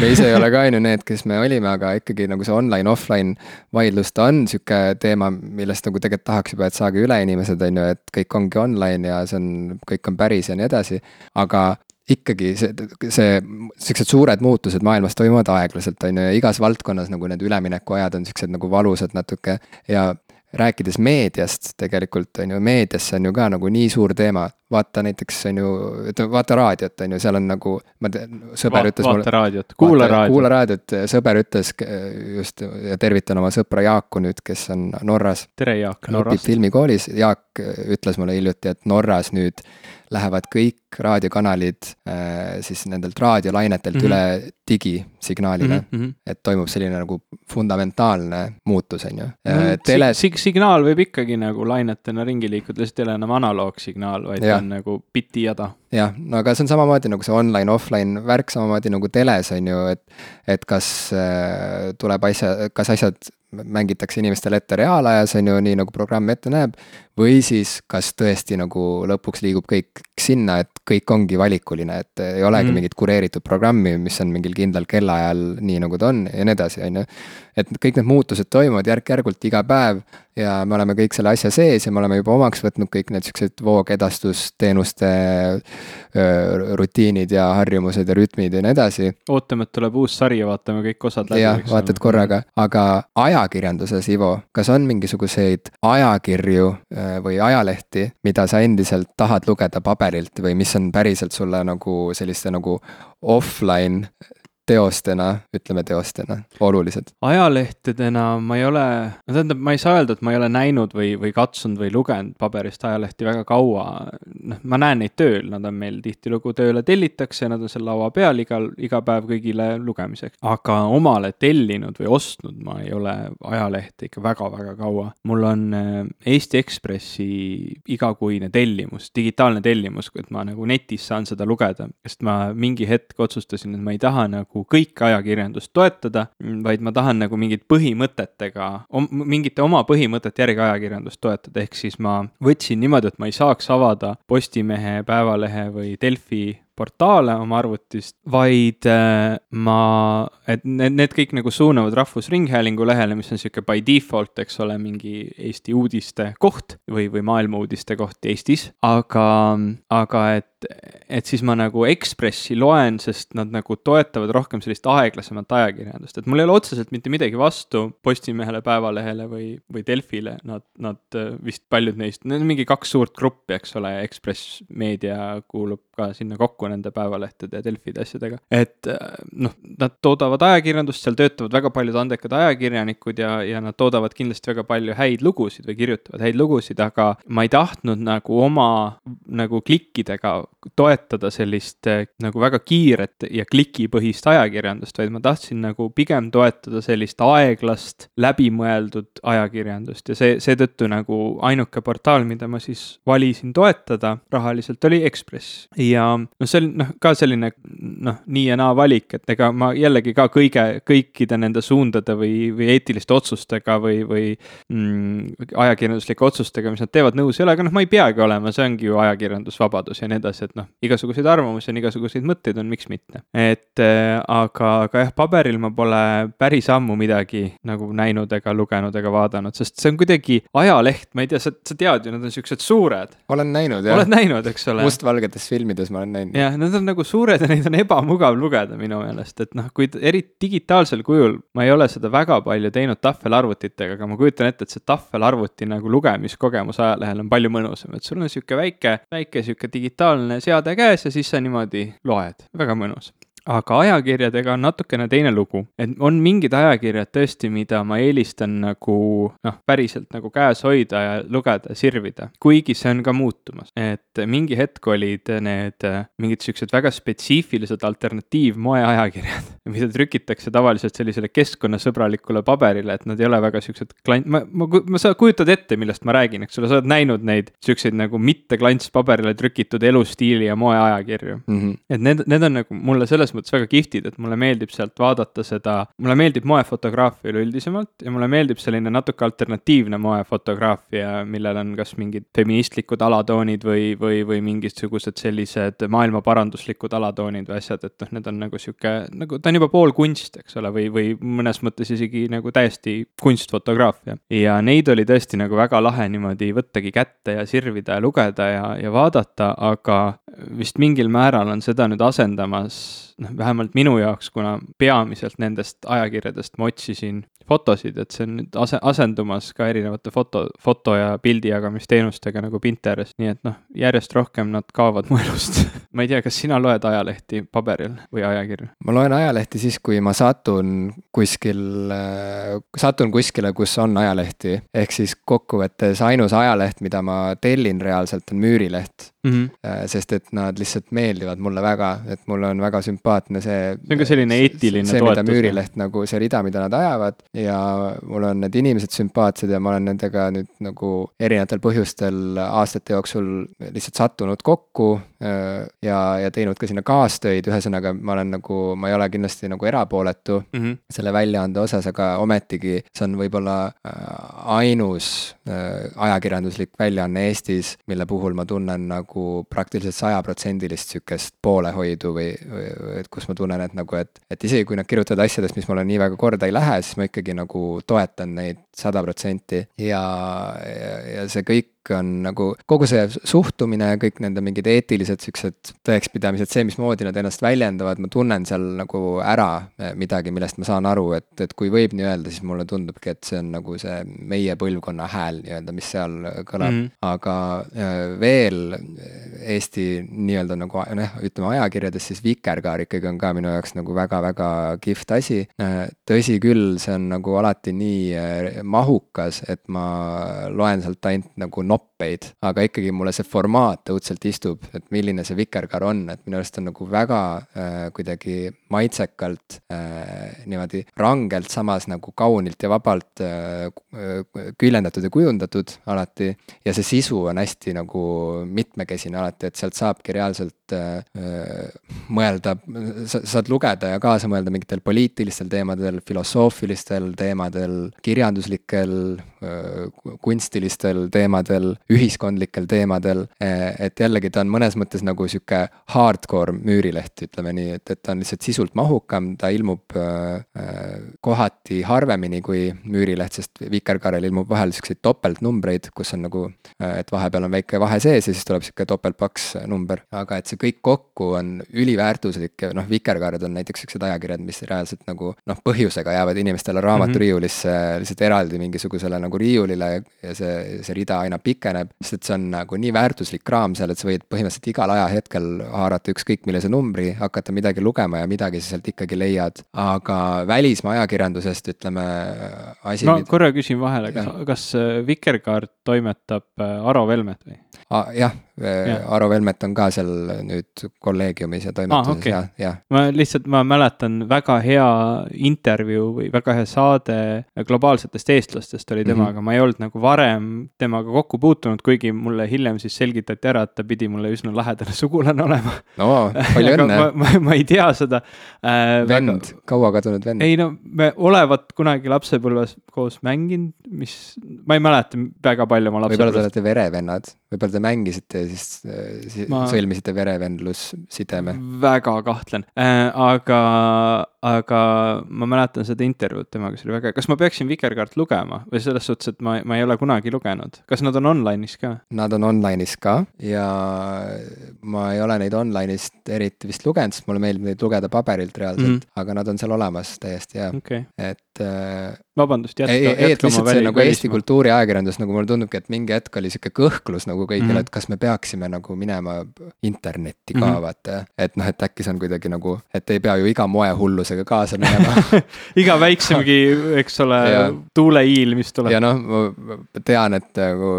me ise ei ole ka on ju need, kes me olime, aga ikkagi nagu see online-offline vaidlus, ta on sihuke teema, millest nagu tegelikult tahaks juba, et saage üle inimesed, on ju, et kõik ongi online ja see on, kõik on päris ja nii edasi. aga ikkagi see, see, siuksed suured muutused maailmas toimuvad aeglaselt, on ju, ja igas valdkonnas nagu need üleminekuajad on siuksed nagu valusad natuke. Ja rääkides meediast tegelikult on ju, meedias see on ju ka nagu nii suur teema, vaata näiteks on ju, ütleme vaata raadiot, on ju, seal on nagu, ma tean, sõber Va, ütles vaata mulle. raadiot, kuula raadiot. kuula raadiot, sõber ütles just ja tervitan oma sõpra Jaaku nüüd, kes on Norras. tere, Jaak, õpib Norrast. filmikoolis, Jaak ütles mulle hiljuti, et Norras nüüd lähevad kõik raadiokanalid äh, siis nendelt raadiolainetelt mm. -hmm. üle digisignaalile mm. Mm -hmm. et toimub selline nagu fundamentaalne muutus, on ju. -hmm. teles Sig signaal võib ikkagi nagu lainetena ringi liikuda, lihtsalt ei ole enam analoogsignaal, vaid ta Jah. on nagu biti jada. jah, no aga see on samamoodi nagu see online-offline värk, samamoodi nagu teles on ju, et et kas äh, tuleb asja, kas asjad mängitakse inimestele ette reaalajas, on ju, nii nagu programm ette näeb, või siis kas tõesti nagu lõpuks liigub kõik sinna, et kõik ongi valikuline, et ei olegi mm. mingit kureeritud programmi, mis on mingil kindlal kellaajal, nii nagu ta on ja nii edasi, on ju. et kõik need muutused toimuvad järk-järgult iga päev ja me oleme kõik selle asja sees ja me oleme juba omaks võtnud kõik need siuksed voogedastusteenuste rutiinid ja harjumused ja rütmid ja nii edasi. ootame, et tuleb uus sari ja vaatame kõik osad läbi. jah, vaatad korraga, aga ajakirjanduses, Ivo, kas on mingisuguseid ajakirju või ajalehti, mida sa endiselt tahad lugeda paberilt või mis on päriselt sulle nagu selliste nagu offline teostena, ütleme teostena, olulised? ajalehtedena ma ei ole, no tähendab, ma ei saa öelda, et ma ei ole näinud või, või katsunud või lugenud paberist ajalehti väga kaua. noh, ma näen neid tööl, nad on meil tihtilugu tööle tellitakse, nad on seal laua peal igal, iga päev kõigile lugemiseks. aga omale tellinud või ostnud ma ei ole ajalehte ikka väga-väga kaua. mul on äh, Eesti Ekspressi igakuine tellimus, digitaalne tellimus, et ma nagu netis saan seda lugeda, sest ma mingi hetk otsustasin, et ma ei taha nagu kõike ajakirjandust toetada, vaid ma tahan nagu mingit põhimõtetega, mingite oma põhimõtete järgi ajakirjandust toetada, ehk siis ma võtsin niimoodi, et ma ei saaks avada Postimehe, Päevalehe või Delfi portaale oma arvutist, vaid äh, ma, et need, need kõik nagu suunavad Rahvusringhäälingu lehele, mis on sihuke by default, eks ole, mingi Eesti uudiste koht või, või maailma uudiste koht Eestis, aga, aga et, et siis ma nagu Ekspressi loen, sest nad nagu toetavad rohkem sellist aeglasemat ajakirjandust, et mul ei ole otseselt mitte midagi vastu Postimehele, Päevalehele või, või Delfile, nad, nad äh, vist paljud neist, need on mingi kaks suurt gruppi, eks ole, Ekspress Meedia kuulub ka sinna kokku nende päevalehtede ja Delfide asjadega. et noh, nad toodavad ajakirjandust, seal töötavad väga paljud andekad ajakirjanikud ja, ja nad toodavad kindlasti väga palju häid lugusid või kirjutavad häid lugusid, aga ma ei tahtnud nagu oma nagu klikkidega toetada sellist nagu väga kiiret ja klikipõhist ajakirjandust, vaid ma tahtsin nagu pigem toetada sellist aeglast, läbimõeldud ajakirjandust ja see, seetõttu nagu ainuke portaal, mida ma siis valisin toetada rahaliselt, oli Ekspress. ja noh, see oli noh, ka selline noh, nii ja naa valik, et ega ma jällegi ka kõige, kõikide nende suundade või, või eetiliste otsustega või, või mm, ajakirjanduslike otsustega, mis nad teevad, nõus ei ole, aga noh, ma ei peagi olema, see ongi ju ajakirjandusvabadus ja nii edasi, et noh, igasuguseid arvamusi on, igasuguseid mõtteid on, miks mitte. et äh, aga, aga jah, paberil ma pole päris ammu midagi nagu näinud ega lugenud ega vaadanud, sest see on kuidagi ajaleht, ma ei tea, sa, sa tead ju, nad on siuksed suured. olen näinud jah. oled näinud, eks ole? mustvalgetes filmides ma olen näinud. Jah, nad on nagu suured ja neid on ebamugav lugeda minu meelest, et noh, kui eriti digitaalsel kujul, ma ei ole seda väga palju teinud tahvelarvutitega, aga ma kujutan ette, et see tahvelarvuti nagu lugemiskogemus ajalehel on palju mõnusam, et sul on sihuke väike, väike sihuke digitaalne seade käes ja siis sa niimoodi loed, väga mõnus aga ajakirjadega on natukene teine lugu, et on mingid ajakirjad tõesti, mida ma eelistan nagu noh, päriselt nagu käes hoida ja lugeda sirvida, kuigi see on ka muutumas, et mingi hetk olid need mingid siuksed väga spetsiifilised alternatiivmoeajakirjad, mida trükitakse tavaliselt sellisele keskkonnasõbralikule paberile, et nad ei ole väga siuksed klant-, ma, ma, ma, sa kujutad ette, millest ma räägin, eks ole, sa oled näinud neid siukseid nagu mitte klantspaberile trükitud elustiili ja moeajakirju mm. -hmm. et need, need on nagu mulle selles mõttes väga kihvtid, et mulle meeldib sealt vaadata seda, mulle meeldib moefotograafia üleüldisemalt ja mulle meeldib selline natuke alternatiivne moefotograafia, millel on kas mingid feministlikud alatoonid või, või, või mingisugused sellised maailmaparanduslikud alatoonid või asjad, et noh, need on nagu sihuke, nagu ta on juba pool kunst, eks ole, või, või mõnes mõttes isegi nagu täiesti kunstfotograafia. ja neid oli tõesti nagu väga lahe niimoodi võttagi kätte ja sirvida ja lugeda ja, ja vaadata, aga vist mingil määral on seda nüüd asendamas noh, vähemalt minu jaoks, kuna peamiselt nendest ajakirjadest ma otsisin fotosid, et see on nüüd ase-, asendumas ka erinevate foto, foto ja pildi jagamisteenustega nagu Pinterest, nii et noh, järjest rohkem nad kaovad mu elust. Ma ei tea, kas sina loed ajalehti paberil või ajakirju? ma loen ajalehti siis, kui ma satun kuskil, satun kuskile, kus on ajalehti, ehk siis kokkuvõttes ainus ajaleht, mida ma tellin reaalselt, on Müürileht mm. -hmm. sest et nad lihtsalt meeldivad mulle väga, et mulle on väga sümpaatne see. see on ka selline eetiline see, toetus. Müürileht nagu see rida, mida nad ajavad ja mulle on need inimesed sümpaatsed ja ma olen nendega nüüd nagu erinevatel põhjustel aastate jooksul lihtsalt sattunud kokku äh, ja, ja teinud ka sinna kaastöid, ühesõnaga ma olen nagu, ma ei ole kindlasti nagu erapooletu mm -hmm. selle väljaande osas, aga ometigi see on võib-olla äh, ainus ajakirjanduslik väljaanne Eestis, mille puhul ma tunnen nagu nagu praktiliselt sajaprotsendilist sihukest poolehoidu või, või, et kus ma tunnen, et nagu, et, et isegi kui nad kirjutavad asjadest, mis mulle nii väga korda ei lähe, siis ma ikkagi nagu toetan neid sada protsenti. Ja, ja, ja see kõik on nagu kogu see suhtumine kõik nende mingid eetilised siuksed tõekspidamised, see, mismoodi nad ennast väljendavad, ma tunnen seal nagu ära eh, midagi, millest ma saan aru, et, et kui võib nii öelda, siis mulle tundubki, et see on nagu see meie põlvkonna hääl nii-öelda, mis seal kõlab mm, -hmm. aga eh, veel Eesti nii-öelda nagu noh, ütleme ajakirjades siis Vikerkaar ikkagi on ka minu jaoks nagu väga-väga kihvt asi. Eh, tõsi küll, see on nagu alati nii mahukas, et ma loen sealt ainult nagu も。Noppeid, aga ikkagi mulle see formaat õudselt istub, et milline see vikerkaar on, et minu arust on nagu väga äh, kuidagi maitsekalt äh, niimoodi rangelt, samas nagu kaunilt ja vabalt äh, küljendatud ja kujundatud alati. ja see sisu on hästi nagu mitmekesine alati, et sealt saabki reaalselt äh, mõelda, sa saad lugeda ja kaasa mõelda mingitel poliitilistel teemadel, filosoofilistel teemadel, kirjanduslikel, kunstilistel teemadel, ühiskondlikel teemadel. et jällegi ta on mõnes mõttes nagu sihuke hardcore müürileht, ütleme nii, et, et ta on lihtsalt sisult mahukam, ta ilmub kohati harvemini kui müürileht, sest Vikerkaarel ilmub vahel siukseid topeltnumbreid, kus on nagu, et vahepeal on väike vahe sees ja siis tuleb sihuke topeltpaks number, aga et see kõik kokku on üliväärtuslik ja noh, Vikerkaared on näiteks siuksed ajakirjad, mis reaalselt nagu noh, põhjusega jäävad inimestele raamaturiiulisse mm -hmm. lihtsalt eraldi mingisugusele nagu riiulile ja see, see rida aina pikeneb, sest et see on nagu nii väärtuslik kraam seal, et sa võid põhimõtteliselt igal ajahetkel haarata ükskõik millise numbri, hakata midagi lugema ja midagi sa sealt ikkagi leiad. aga välismaa ajakirjandusest ütleme asi. ma korra küsin vahele, kas, kas Vikerkaart toimetab äh, Aro Velmet või? jah, Aro Velmet on ka seal nüüd kolleegiumis ja toimetuses ah, okay. ja, jah. ma lihtsalt, ma mäletan väga hea intervjuu või väga hea saade globaalsetest eestlastest oli temaga mm, -hmm. ma ei olnud nagu varem temaga kokku puutunud, kuigi mulle hiljem siis selgitati ära, et ta pidi mulle üsna lähedane sugulane olema. no palju õnne ma, ma, ma ei tea seda äh,. vend väga..., kaua kadunud vend? ei no me olevat kunagi lapsepõlves koos mänginud, mis, ma ei mäleta väga palju oma lapsepõlvest. võib-olla te olete verevennad, võib-olla te mängisite siis, siis ma... sõlmisite verevendlussideme? väga kahtlen äh,, aga, aga ma mäletan seda intervjuud temaga, see oli väga, kas ma peaksin Vikerkaart lugema või selles suhtes, et ma, ma ei ole kunagi lugenud, kas nad on online'is ka? Nad on online'is ka ja ma ei ole neid online'ist eriti vist lugenud, sest mulle meeldib neid lugeda paberilt reaalselt mm, -hmm. aga nad on seal olemas täiesti jaa okay., et äh, vabandust, jätka, jätka lihtsalt see nagu Eesti kultuuriajakirjandus, nagu mulle tundubki, et mingi hetk oli sihuke kõhklus nagu kõigil mm, -hmm. et kas me peaksime nagu minema internetti ka mm -hmm. vaata. et noh, et äkki see on kuidagi nagu, et ei pea ju iga moehullusega kaasa minema iga väiksemgi, eks ole, tuuleiil, mis tuleb. ja noh, ma tean, et nagu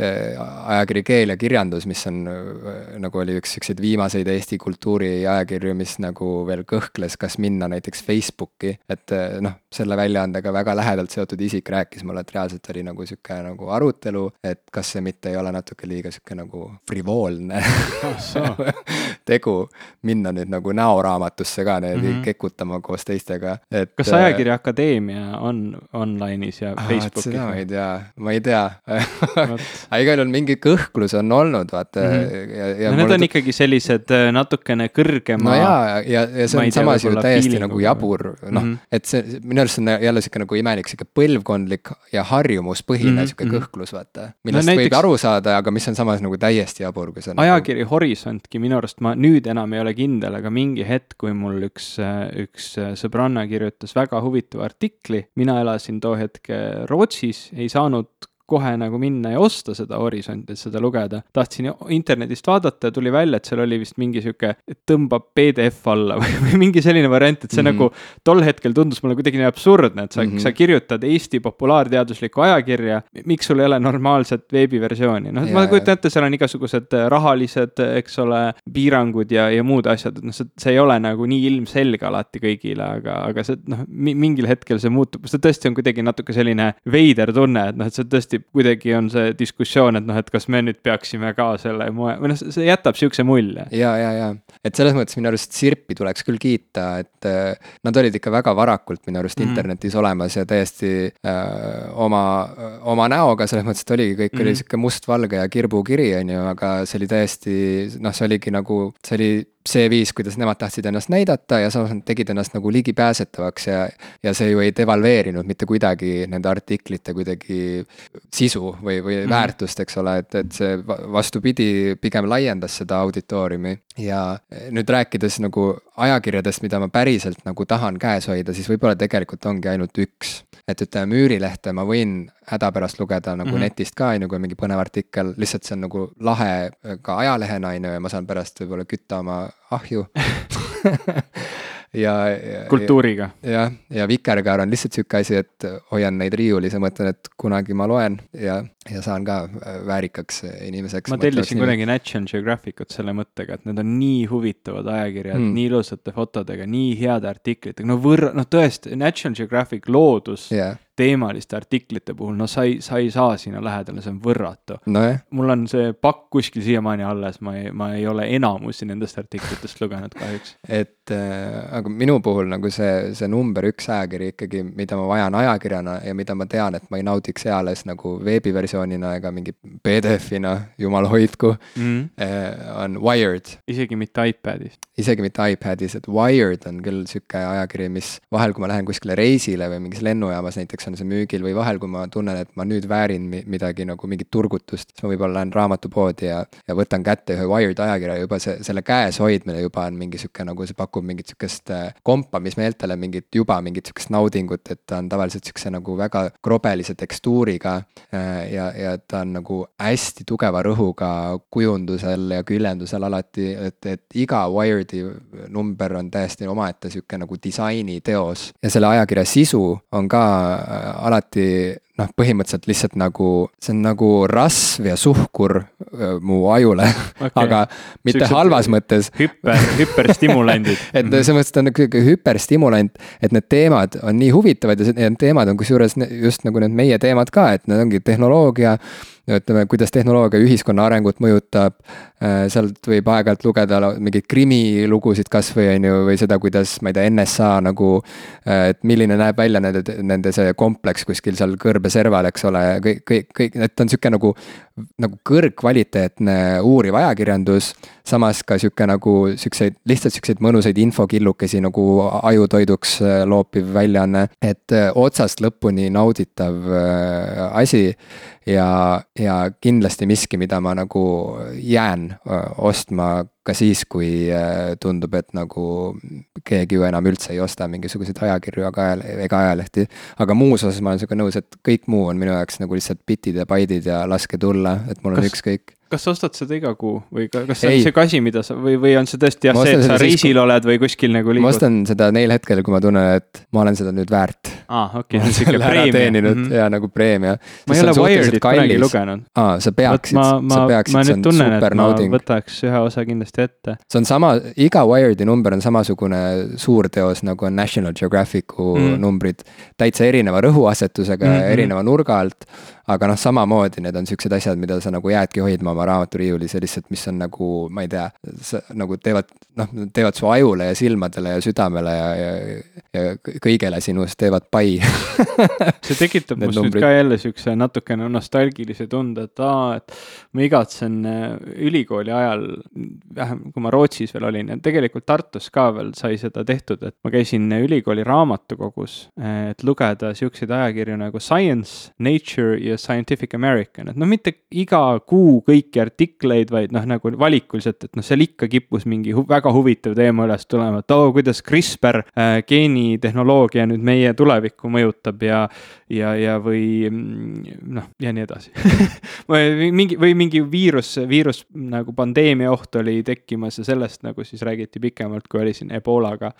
ajakiri Keel ja kirjandus, mis on äh, nagu oli üks siukseid viimaseid Eesti kultuuriajakirju, mis nagu veel kõhkles, kas minna näiteks Facebooki, et äh, noh, selle väljaandega väga lähedalt seotud isik rääkis mulle, et reaalselt oli nagu sihuke nagu arutelu, et kas see mitte ei ole natuke liiga sihuke nagu frivoolne tegu, minna nüüd nagu näoraamatusse ka niimoodi mm -hmm. kekutama koos teistega, et. kas Ajakirja Akadeemia on online'is ja Facebookis? seda ma ei tea, ma ei tea aga igal juhul mingi kõhklus on olnud, vaata mm. -hmm. ja, ja no need on ikkagi sellised äh, natukene kõrgema. no jaa, ja, ja see on samas ju täiesti nagu jabur, noh mm -hmm., et see minu arust on jälle sihuke nagu imelik sihuke põlvkondlik ja harjumuspõhine mm -hmm. sihuke mhm. kõhklus, vaata. millest no, näiteks... võib aru saada, aga mis on samas nagu täiesti jabur, kui see on. Nagu ajakiri nagu... Horisontki minu arust ma nüüd enam ei ole kindel, aga mingi hetk, kui mul üks, üks sõbranna kirjutas väga huvitava artikli, mina elasin too hetk Rootsis, ei saanud kohe nagu minna ja osta seda Horisonti, et seda lugeda. tahtsin internetist vaadata ja tuli välja, et seal oli vist mingi sihuke, tõmbab PDF alla või, mingi selline variant, et see mm -hmm. nagu tol hetkel tundus mulle kuidagi nii absurdne, et sa mm, -hmm. sa kirjutad Eesti populaarteaduslikku ajakirja, miks sul ei ole normaalset veebiversiooni, noh, ma kujutan ette, seal on igasugused rahalised, eks ole, piirangud ja, ja muud asjad, et noh, see, see ei ole nagu nii ilmselge alati kõigile, aga, aga see noh, mingil hetkel see muutub, see tõesti on kuidagi natuke selline veider tunne, et noh, et see tõesti kuidagi on see diskussioon, et noh, et kas me nüüd peaksime ka selle moe, või noh, see jätab sihukese mulje. ja, ja, ja, et selles mõttes minu arust Sirpi tuleks küll kiita, et äh, nad olid ikka väga varakult minu arust mm. internetis olemas ja täiesti äh, oma, oma näoga, selles mõttes, et oligi, kõik mm. oli sihuke mustvalge ja kirbukiri, on ju, aga see oli täiesti, noh, see oligi nagu, see oli see viis, kuidas nemad tahtsid ennast näidata ja samas nad tegid ennast nagu ligipääsetavaks ja, ja see ju ei devalveerinud mitte kuidagi nende artiklite kuidagi sisu või, või mm -hmm. väärtust, eks ole, et, et see vastupidi, pigem laiendas seda auditooriumi. ja nüüd rääkides nagu ajakirjadest, mida ma päriselt nagu tahan käes hoida, siis võib-olla tegelikult ongi ainult üks. Et ütleme, Müürilehte ma võin hädapärast lugeda nagu mm -hmm. netist ka, on ju, kui on mingi põnev artikkel, lihtsalt see on nagu lahe ka ajalehena, on ju, ja ma saan pärast võib-olla kütta oma ahju ja, ja. kultuuriga. jah, ja Vikerkaar on lihtsalt sihuke asi, et hoian neid riiulis ja mõtlen, et kunagi ma loen ja, ja saan ka väärikaks inimeseks. ma tellisin kuidagi National Geographicut selle mõttega, et need on nii huvitavad ajakirjad mm., nii ilusate fotodega, nii heade artiklitega, no võrra-, noh tõesti, National Geographic loodus yeah teemaliste artiklite puhul, no sa ei, sa ei saa sinna lähedale, see on võrratu no. mul on see pakk kuskil siiamaani alles, ma ei, ma ei ole enamusi nendest artiklitest lugenud kahjuks. et äh, aga minu puhul nagu see, see number üks ajakiri ikkagi, mida ma vajan ajakirjana ja mida ma tean, et ma ei naudiks eales nagu veebiversioonina ega mingi PDF-ina, jumal hoidku mm., on Wired. isegi mitte iPadis? isegi mitte iPadis, et Wired on küll sihuke ajakiri, mis vahel, kui ma lähen kuskile reisile või mingis lennujaamas näiteks on see müügil või vahel, kui ma tunnen, et ma nüüd väärin midagi nagu mingit turgutust, siis ma võib-olla lähen raamatupoodi ja, ja võtan kätte ühe Wired ajakirja juba see, selle käes hoidmine juba on mingi sihuke nagu see pakub mingit sihukest äh, kompamismeeltele mingit juba mingit sihukest naudingut, et ta on tavaliselt sihukese nagu väga krobelise tekstuuriga. Äh, ja, ja ta on nagu hästi tugeva rõhuga kujundusel ja küljendusel alati, et, et iga Wired'i number on täiesti omaette sihuke nagu disainiteos ja selle ajakirja sisu on ka Äh, alati noh, põhimõtteliselt lihtsalt nagu, see on nagu rasv ja suhkur äh, mu ajule okay., aga mitte Süksed halvas mõttes. hüper, hüperstimulendid et selles mõttes ta on nagu hüperstimulant, et need teemad on nii huvitavad ja need teemad on kusjuures just nagu need meie teemad ka, et need ongi tehnoloogia ütleme, kuidas tehnoloogia ühiskonna arengut mõjutab. Äh, sealt võib aeg-ajalt lugeda mingeid krimilugusid kasvõi on ju, või seda, kuidas, ma ei tea, NSA nagu. Äh, et milline näeb välja nende, nende see kompleks kuskil seal kõrbe serval, eks ole, kõik, kõik, kõik, et on sihuke nagu. nagu kõrgkvaliteetne uuriv ajakirjandus, samas ka sihuke nagu siukseid, lihtsalt siukseid mõnusaid infokillukesi nagu ajutoiduks äh, loopiv väljaanne. et otsast lõpuni nauditav asi ja, ja kindlasti miski, mida ma nagu jään ostma ka siis, kui tundub, et nagu keegi ju enam üldse ei osta mingisuguseid ajakirju ega ajal-, ega ajalehti. aga muus osas ma olen sinuga nõus, et kõik muu on minu jaoks nagu lihtsalt bitid ja baidid ja laske tulla, et mul on Kas... ükskõik kas sa ostad seda iga kuu või kas see on see asi, mida sa või, või on see tõesti jah, see, et sa reisil kui... oled või kuskil nagu liigud? ma ostan seda neil hetkedel, kui ma tunnen, et ma olen seda nüüd väärt. aa, okei okay,, sihuke preemia. teeninud mm -hmm. ja nagu preemia. ma ei ole Wired'it kunagi lugenud. aa, sa peaksid, sa peaksid, see on super nauding. võtaks ühe osa kindlasti ette. see on sama, iga Wired'i number on samasugune suurteos, nagu on National Geographicu mm numbrid. täitsa erineva rõhuasetusega mm, -hmm. erineva nurga alt aga noh, samamoodi need on siuksed asjad, mida sa nagu jäädki hoidma oma raamaturiiulis ja lihtsalt, mis on nagu, ma ei tea, nagu teevad, noh, teevad su ajule ja silmadele ja südamele ja, ja, ja kõigele sinust teevad pai see tekitab must numbrid. nüüd ka jälle siukse natukene nostalgilise tunde, et aa, et ma igatsen äh, ülikooli ajal, vähem kui ma Rootsis veel olin ja tegelikult Tartus ka veel sai seda tehtud, et ma käisin ülikooli raamatukogus, et lugeda siukseid ajakirju nagu Science, Nature ja Scientific American, et noh, mitte iga kuu kõiki artikleid, vaid noh, nagu valikuliselt, et noh, seal ikka kippus mingi hu väga huvitav teema üles tulema, et oo oh,, kuidas CRISPR äh, geenitehnoloogia nüüd meie tulevikku mõjutab ja ja, ja või noh, ja nii edasi või mingi, või mingi viirus, viirus nagu pandeemia oht oli tekkimas ja sellest nagu siis räägiti pikemalt, kui oli siin Ebolaga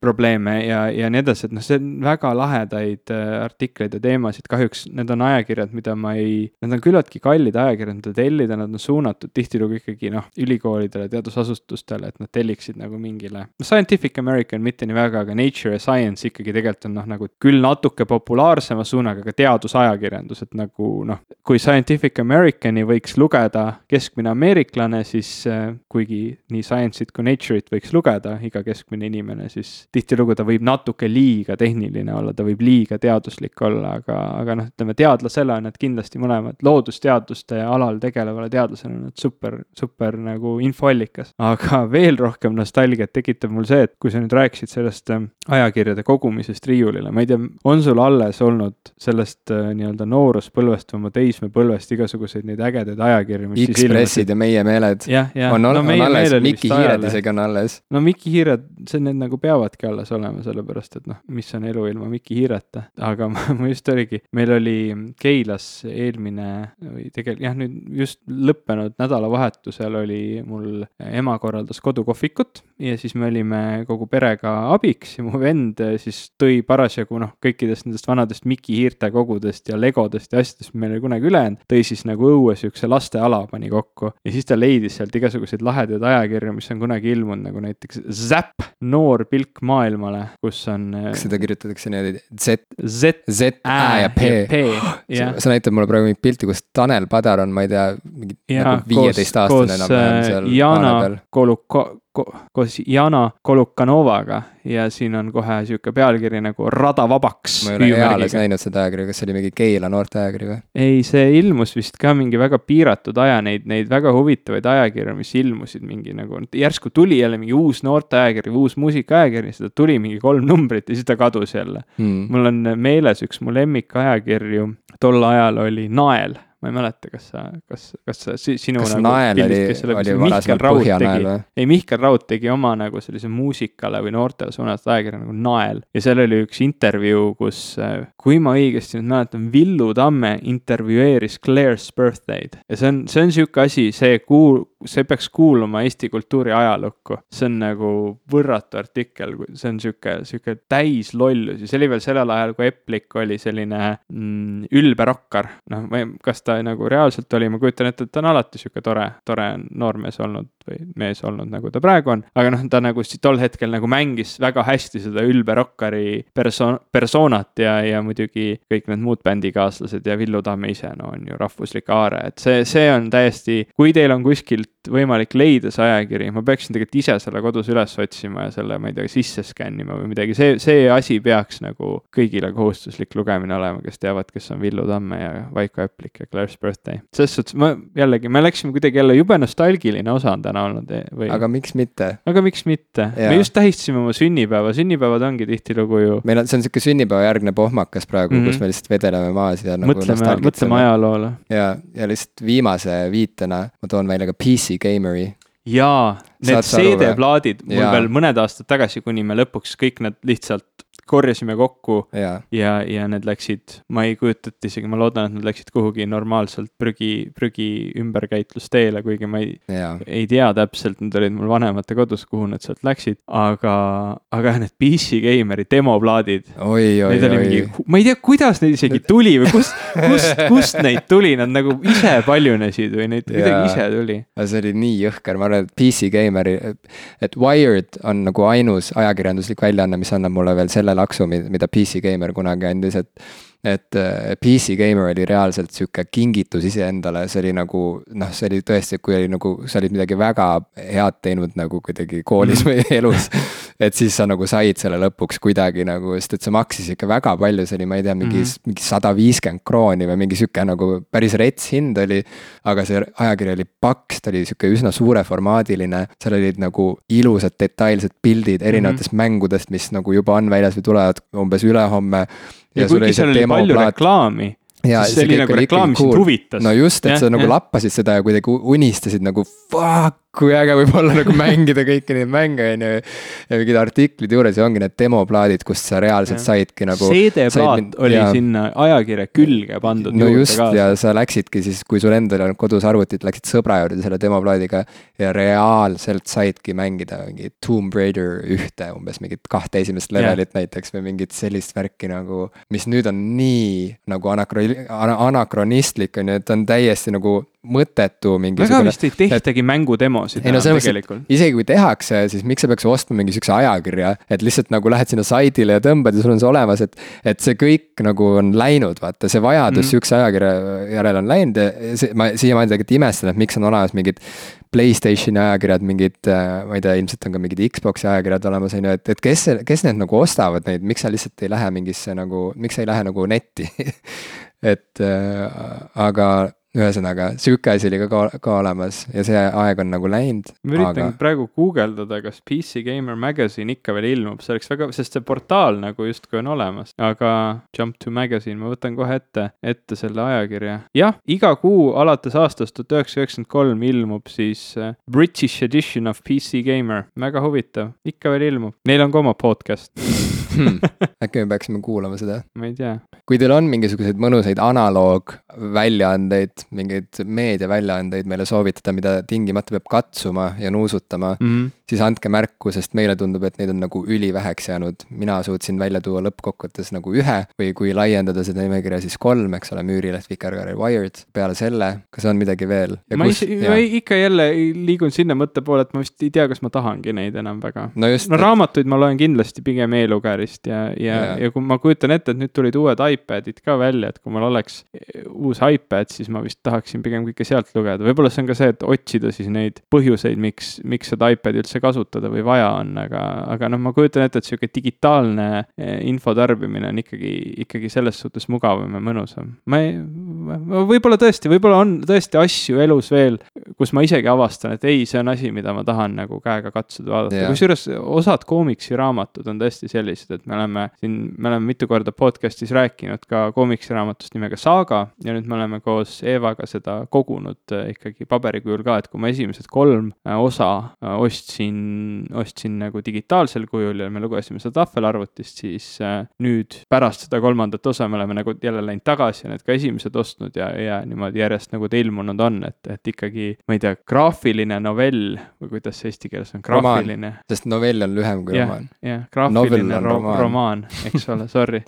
probleeme ja, ja nii edasi, et noh, see on väga lahedaid äh, artikleid ja teemasid, kahjuks need on ajakirjad, mida ma ei, need on küllaltki kallid ajakirjad, mida tellida, nad on suunatud tihtilugu ikkagi noh, ülikoolidele, teadusasutustele, et nad telliksid nagu mingile, no Scientific American mitte nii väga, aga Nature ja Science ikkagi tegelikult on noh, nagu küll natuke populaarsema suunaga, aga teadusajakirjandus, et nagu noh, kui Scientific Americani võiks lugeda keskmine ameeriklane, siis äh, kuigi nii Science'it kui Nature'it võiks lugeda iga keskmine inimene, siis tihtilugu ta võib natuke liiga tehniline olla, ta võib liiga teaduslik olla, aga, aga noh, ütleme teadlasele on need kindlasti mõlemad loodusteaduste alal tegelevale teadlasele on need super, super nagu infoallikas. aga veel rohkem nostalgiat tekitab mul see, et kui sa nüüd rääkisid sellest äh, ajakirjade kogumisest riiulile, ma ei tea, on sul alles olnud sellest äh, nii-öelda nooruspõlvest või oma teismepõlvest igasuguseid neid ägedaid ajakirju, mis Ekspressid ja Meie Meeled. on, on, no, on alles, Mikki Hiired isegi on alles. no Mikki Hiired, see, need nagu peavadki alles olema, sellepärast et noh, mis on elu ilma Mikki Hiireta. aga ma, ma just oligi, meil oli Keilas eelmine või tegelikult jah, nüüd just lõppenud nädalavahetusel oli mul ema korraldas kodukohvikut ja siis me olime kogu perega abiks ja mu vend siis tõi parasjagu noh, kõikidest nendest vanadest Mikki Hiirte kogudest ja legodest ja asjadest, mis meil oli kunagi üle jäänud, tõi siis nagu õue siukse lasteala pani kokku ja siis ta leidis sealt igasuguseid lahedaid ajakirju, mis on kunagi ilmunud, nagu näiteks Zap, noor pilk maailmale, kus on. kas seda kirjutatakse niimoodi Z, Z, Z, Ä ja P, P? sa, näitad mulle praegu mingit pilti, kus Tanel Padar on, ma ei tea, mingi nagu viieteistaastane enam-vähem seal. Jana Koluko-, ko koos Jana Kolukanovaga ja siin on kohe sihuke pealkiri nagu Rada vabaks. ma ei ole eales näinud seda ajakirja, kas see oli mingi Keila noorte ajakiri või? ei, see ilmus vist ka mingi väga piiratud aja, neid, neid väga huvitavaid ajakirju, mis ilmusid mingi nagu, järsku tuli jälle mingi uus noorteajakiri, uus muusikaajakiri, seda tuli mingi kolm numbrit ja siis ta kadus jälle hmm.. mul on meeles üks mu lemmikajakirju tol ajal oli Nael ma ei mäleta, kas sa, kas, kas sa, sinu kas nagu nael oli, oli varasemalt Põhjanael või? ei, Mihkel Raud tegi oma nagu sellise muusikale või noortele suunatud ajakirja nagu Nael. Ja seal oli üks intervjuu, kus, kui ma õigesti nüüd mäletan, Villu Tamme intervjueeris Claire's Birthday'd. Ja see on, see on sihuke asi, see kuul-, see peaks kuuluma Eesti kultuuri ajalukku. see on nagu võrratu artikkel, see on sihuke, sihuke täis lollusi, see oli veel sellel ajal, kui Eplik oli selline mm, ülbe rokkar, noh, ma ei, kas ta nagu reaalselt oli, ma kujutan ette, et ta on alati sihuke tore, tore noormees olnud või mees olnud, nagu ta praegu on. aga noh, ta nagu tol hetkel nagu mängis väga hästi seda ülbe rokkari perso-, persoonat ja, ja muidugi kõik need muud bändikaaslased ja Villu Tamme ise, no on ju rahvuslik aare, et see, see on täiesti, kui teil on kuskilt võimalik leida see ajakiri, ma peaksin tegelikult ise selle kodus üles otsima ja selle, ma ei tea, sisse skännima või midagi, see, see asi peaks nagu kõigile kohustuslik lugemine olema, kes teavad, kes on Villu Tamme ja Vaiko Äplik ja Claire's Birthday. selles suhtes ma jällegi, me läksime kuidagi jälle jube nostalgiline osa on täna olnud eh, või. aga miks mitte? aga miks mitte, me just tähistasime oma sünnipäeva, sünnipäevad ongi tihtilugu ju. meil on, see on sihuke sünnipäevajärgne pohmakas praegu mm, -hmm. kus me lihtsalt vedeleme maas ja nagu. mõtleme, mõtleme ajaloole. ja, ja lihtsalt viimase viitena ma toon välja ka PC PC Gameri. jaa, need CD-plaadid mul ja. veel mõned aastad tagasi, kuni me lõpuks kõik need lihtsalt korjasime kokku ja, ja, ja need läksid, ma ei kujuta ette isegi, ma loodan, et nad läksid kuhugi normaalselt prügi, prügi ümberkäitlusteele, kuigi ma ei, ei tea täpselt, need olid mul vanemate kodus, kuhu nad sealt läksid, aga, aga need PC Gameri demoplaadid. Neid oli mingi, ma ei tea, kuidas neid isegi tuli või kust, kust, kust neid tuli, nad nagu ise paljunesid või neid kuidagi ise tuli. see oli nii jõhker, ma arvan, et PC Gameri, et Wired on nagu ainus ajakirjanduslik väljaanne, mis annab mulle veel sellel laksu, mida PC Gamer kunagi andis, et et äh, PC Gamer oli reaalselt sihuke kingitus iseendale, see oli nagu noh, see oli tõesti, kui oli nagu, sa olid midagi väga head teinud nagu kuidagi koolis mhm. või elus. et siis sa nagu said selle lõpuks kuidagi nagu, sest et see maksis ikka väga palju, see oli, ma ei tea, mingi mm, -hmm. mingi sada viiskümmend krooni või mingi sihuke nagu päris rets hind oli. aga see ajakiri oli paks, ta oli sihuke üsna suureformaadiline, seal olid nagu ilusad detailsed pildid erinevatest mm -hmm. mängudest, mis nagu juba on väljas või tulevad umbes ülehomme ja, ja kuigi seal oli palju plaat... reklaami ja siis see oli nagu reklaam, mis sind huvitas. no just, et ja, sa nagu ja. lappasid seda ja kuidagi unistasid nagu fuck, kui äge võib olla nagu mängida kõiki neid mänge, on ju. ja mingid artiklid juures ja ongi need demoplaadid, kust sa reaalselt ja. saidki nagu. CD-plaat oli ja, sinna ajakirja külge pandud. no just kaasa. ja sa läksidki siis, kui sul endal ei olnud kodus arvutit, läksid sõbra juurde selle demoplaadiga. ja reaalselt saidki mängida mingi Tomb Raider ühte umbes mingit kahte esimest levelit ja. näiteks või mingit sellist värki nagu. mis nüüd on nii nagu anakro-, anakronistlik on ju, et on täiesti nagu mõttetu mingisugune. väga vist ei tehtagi et... mängudemosid ei no mõttes, et isegi kui tehakse, siis miks sa peaks ostma mingi sihukese ajakirja, et lihtsalt nagu lähed sinna saidile ja tõmbad ja sul on see olemas, et. et see kõik nagu on läinud, vaata see vajadus mm. sihukese ajakirja järele on läinud ja see, ma siiamaani tegelikult imestan, et miks on olemas mingid. Playstationi ajakirjad, mingid, äh, ma ei tea, ilmselt on ka mingid Xbox'i ajakirjad olemas, on ju, et, et kes, kes need nagu ostavad neid, miks sa lihtsalt ei lähe mingisse nagu, miks sa ei lähe nagu netti et äh, aga ühesõnaga, sihuke asi oli ka, ka, ka olemas ja see aeg on nagu läinud. ma üritan aga... praegu guugeldada, kas PC Gamer Magazine ikka veel ilmub, see oleks väga, sest see portaal nagu justkui on olemas, aga Jump to Magazine, ma võtan kohe ette, ette selle ajakirja. jah, iga kuu alates aastast tuhat üheksasada üheksakümmend kolm ilmub siis äh, British edition of PC Gamer, väga huvitav, ikka veel ilmub, neil on ka oma podcast hmm. äkki me peaksime kuulama seda? ma ei tea. kui teil on mingisuguseid mõnusaid analoogväljaandeid, mingeid meediaväljaandeid meile soovitada, mida tingimata peab katsuma ja nuusutama mm, -hmm. siis andke märku, sest meile tundub, et neid on nagu üliväheks jäänud. mina suutsin välja tuua lõppkokkuvõttes nagu ühe või kui laiendada seda nimekirja, siis kolm, eks ole, Müürileht, Vikerkaar ja Wired. peale selle, kas on midagi veel? ma kus, ise, ma ikka jälle liigun sinna mõtte poole, et ma vist ei tea, kas ma tahangi neid enam väga. no just. no raamatuid ma loen kindlasti pigem e-lugerist ja, ja, ja., ja kui ma kujutan ette, et nüüd tulid uued iPadid ka välja, et kui mul oleks uus iPad, siis ma vist tahaksin pigem kõike sealt lugeda, võib-olla see on ka see, et otsida siis neid põhjuseid, miks, miks seda iPad'i üldse kasutada või vaja on, aga, aga noh, ma kujutan ette, et sihuke digitaalne eh, info tarbimine on ikkagi, ikkagi selles suhtes mugavam ja mõnusam. ma ei, võib-olla tõesti, võib-olla on tõesti asju elus veel, kus ma isegi avastan, et ei, see on asi, mida ma tahan nagu käega katsuda, vaadata, kusjuures osad koomiksiraamatud on tõesti sellised, et me oleme siin, me oleme mitu korda podcast'is rääkinud ka koomiksiraamatust nimega Saaga ja nüüd me oleme koos Eevaga seda kogunud äh, ikkagi paberikujul ka, et kui ma esimesed kolm äh, osa äh, ostsin, ostsin nagu digitaalsel kujul ja me lugesime seda tahvelarvutist, siis nüüd pärast seda kolmandat osa me oleme nagu jälle läinud tagasi ja need ka esimesed ostnud ja, ja niimoodi järjest nagu ta ilmunud on, et, et ikkagi, ma ei tea, graafiline novell või kuidas see eesti keeles on, graafiline. sest novell on lühem kui romaan. jah, graafiline ro romaan, romaan, eks ole, sorry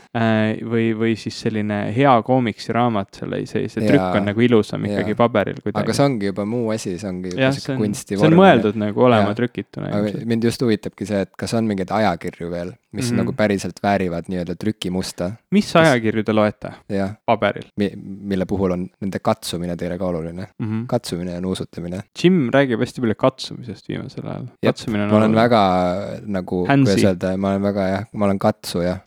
või, või siis selline hea koomiksiraamat, selle, see, see trükk on nagu ilusam ikkagi paberil kuidagi. aga see ongi juba muu asi, see ongi juba sihuke kunstivorm. see on mõeldud nagu olema ja. trükituna. mind just huvitabki see, et kas on mingeid ajakirju veel, mis mm -hmm. nagu päriselt väärivad nii-öelda trükimusta. mis kas... ajakirju te loete? paberil Mi? mille puhul on nende katsumine teile ka oluline mm, -hmm. katsumine ja nuusutamine. Jim räägib hästi palju katsumisest viimasel ajal. katsumine on ma olen väga nagu, kuidas öelda, ma olen väga jah, ma olen katsuja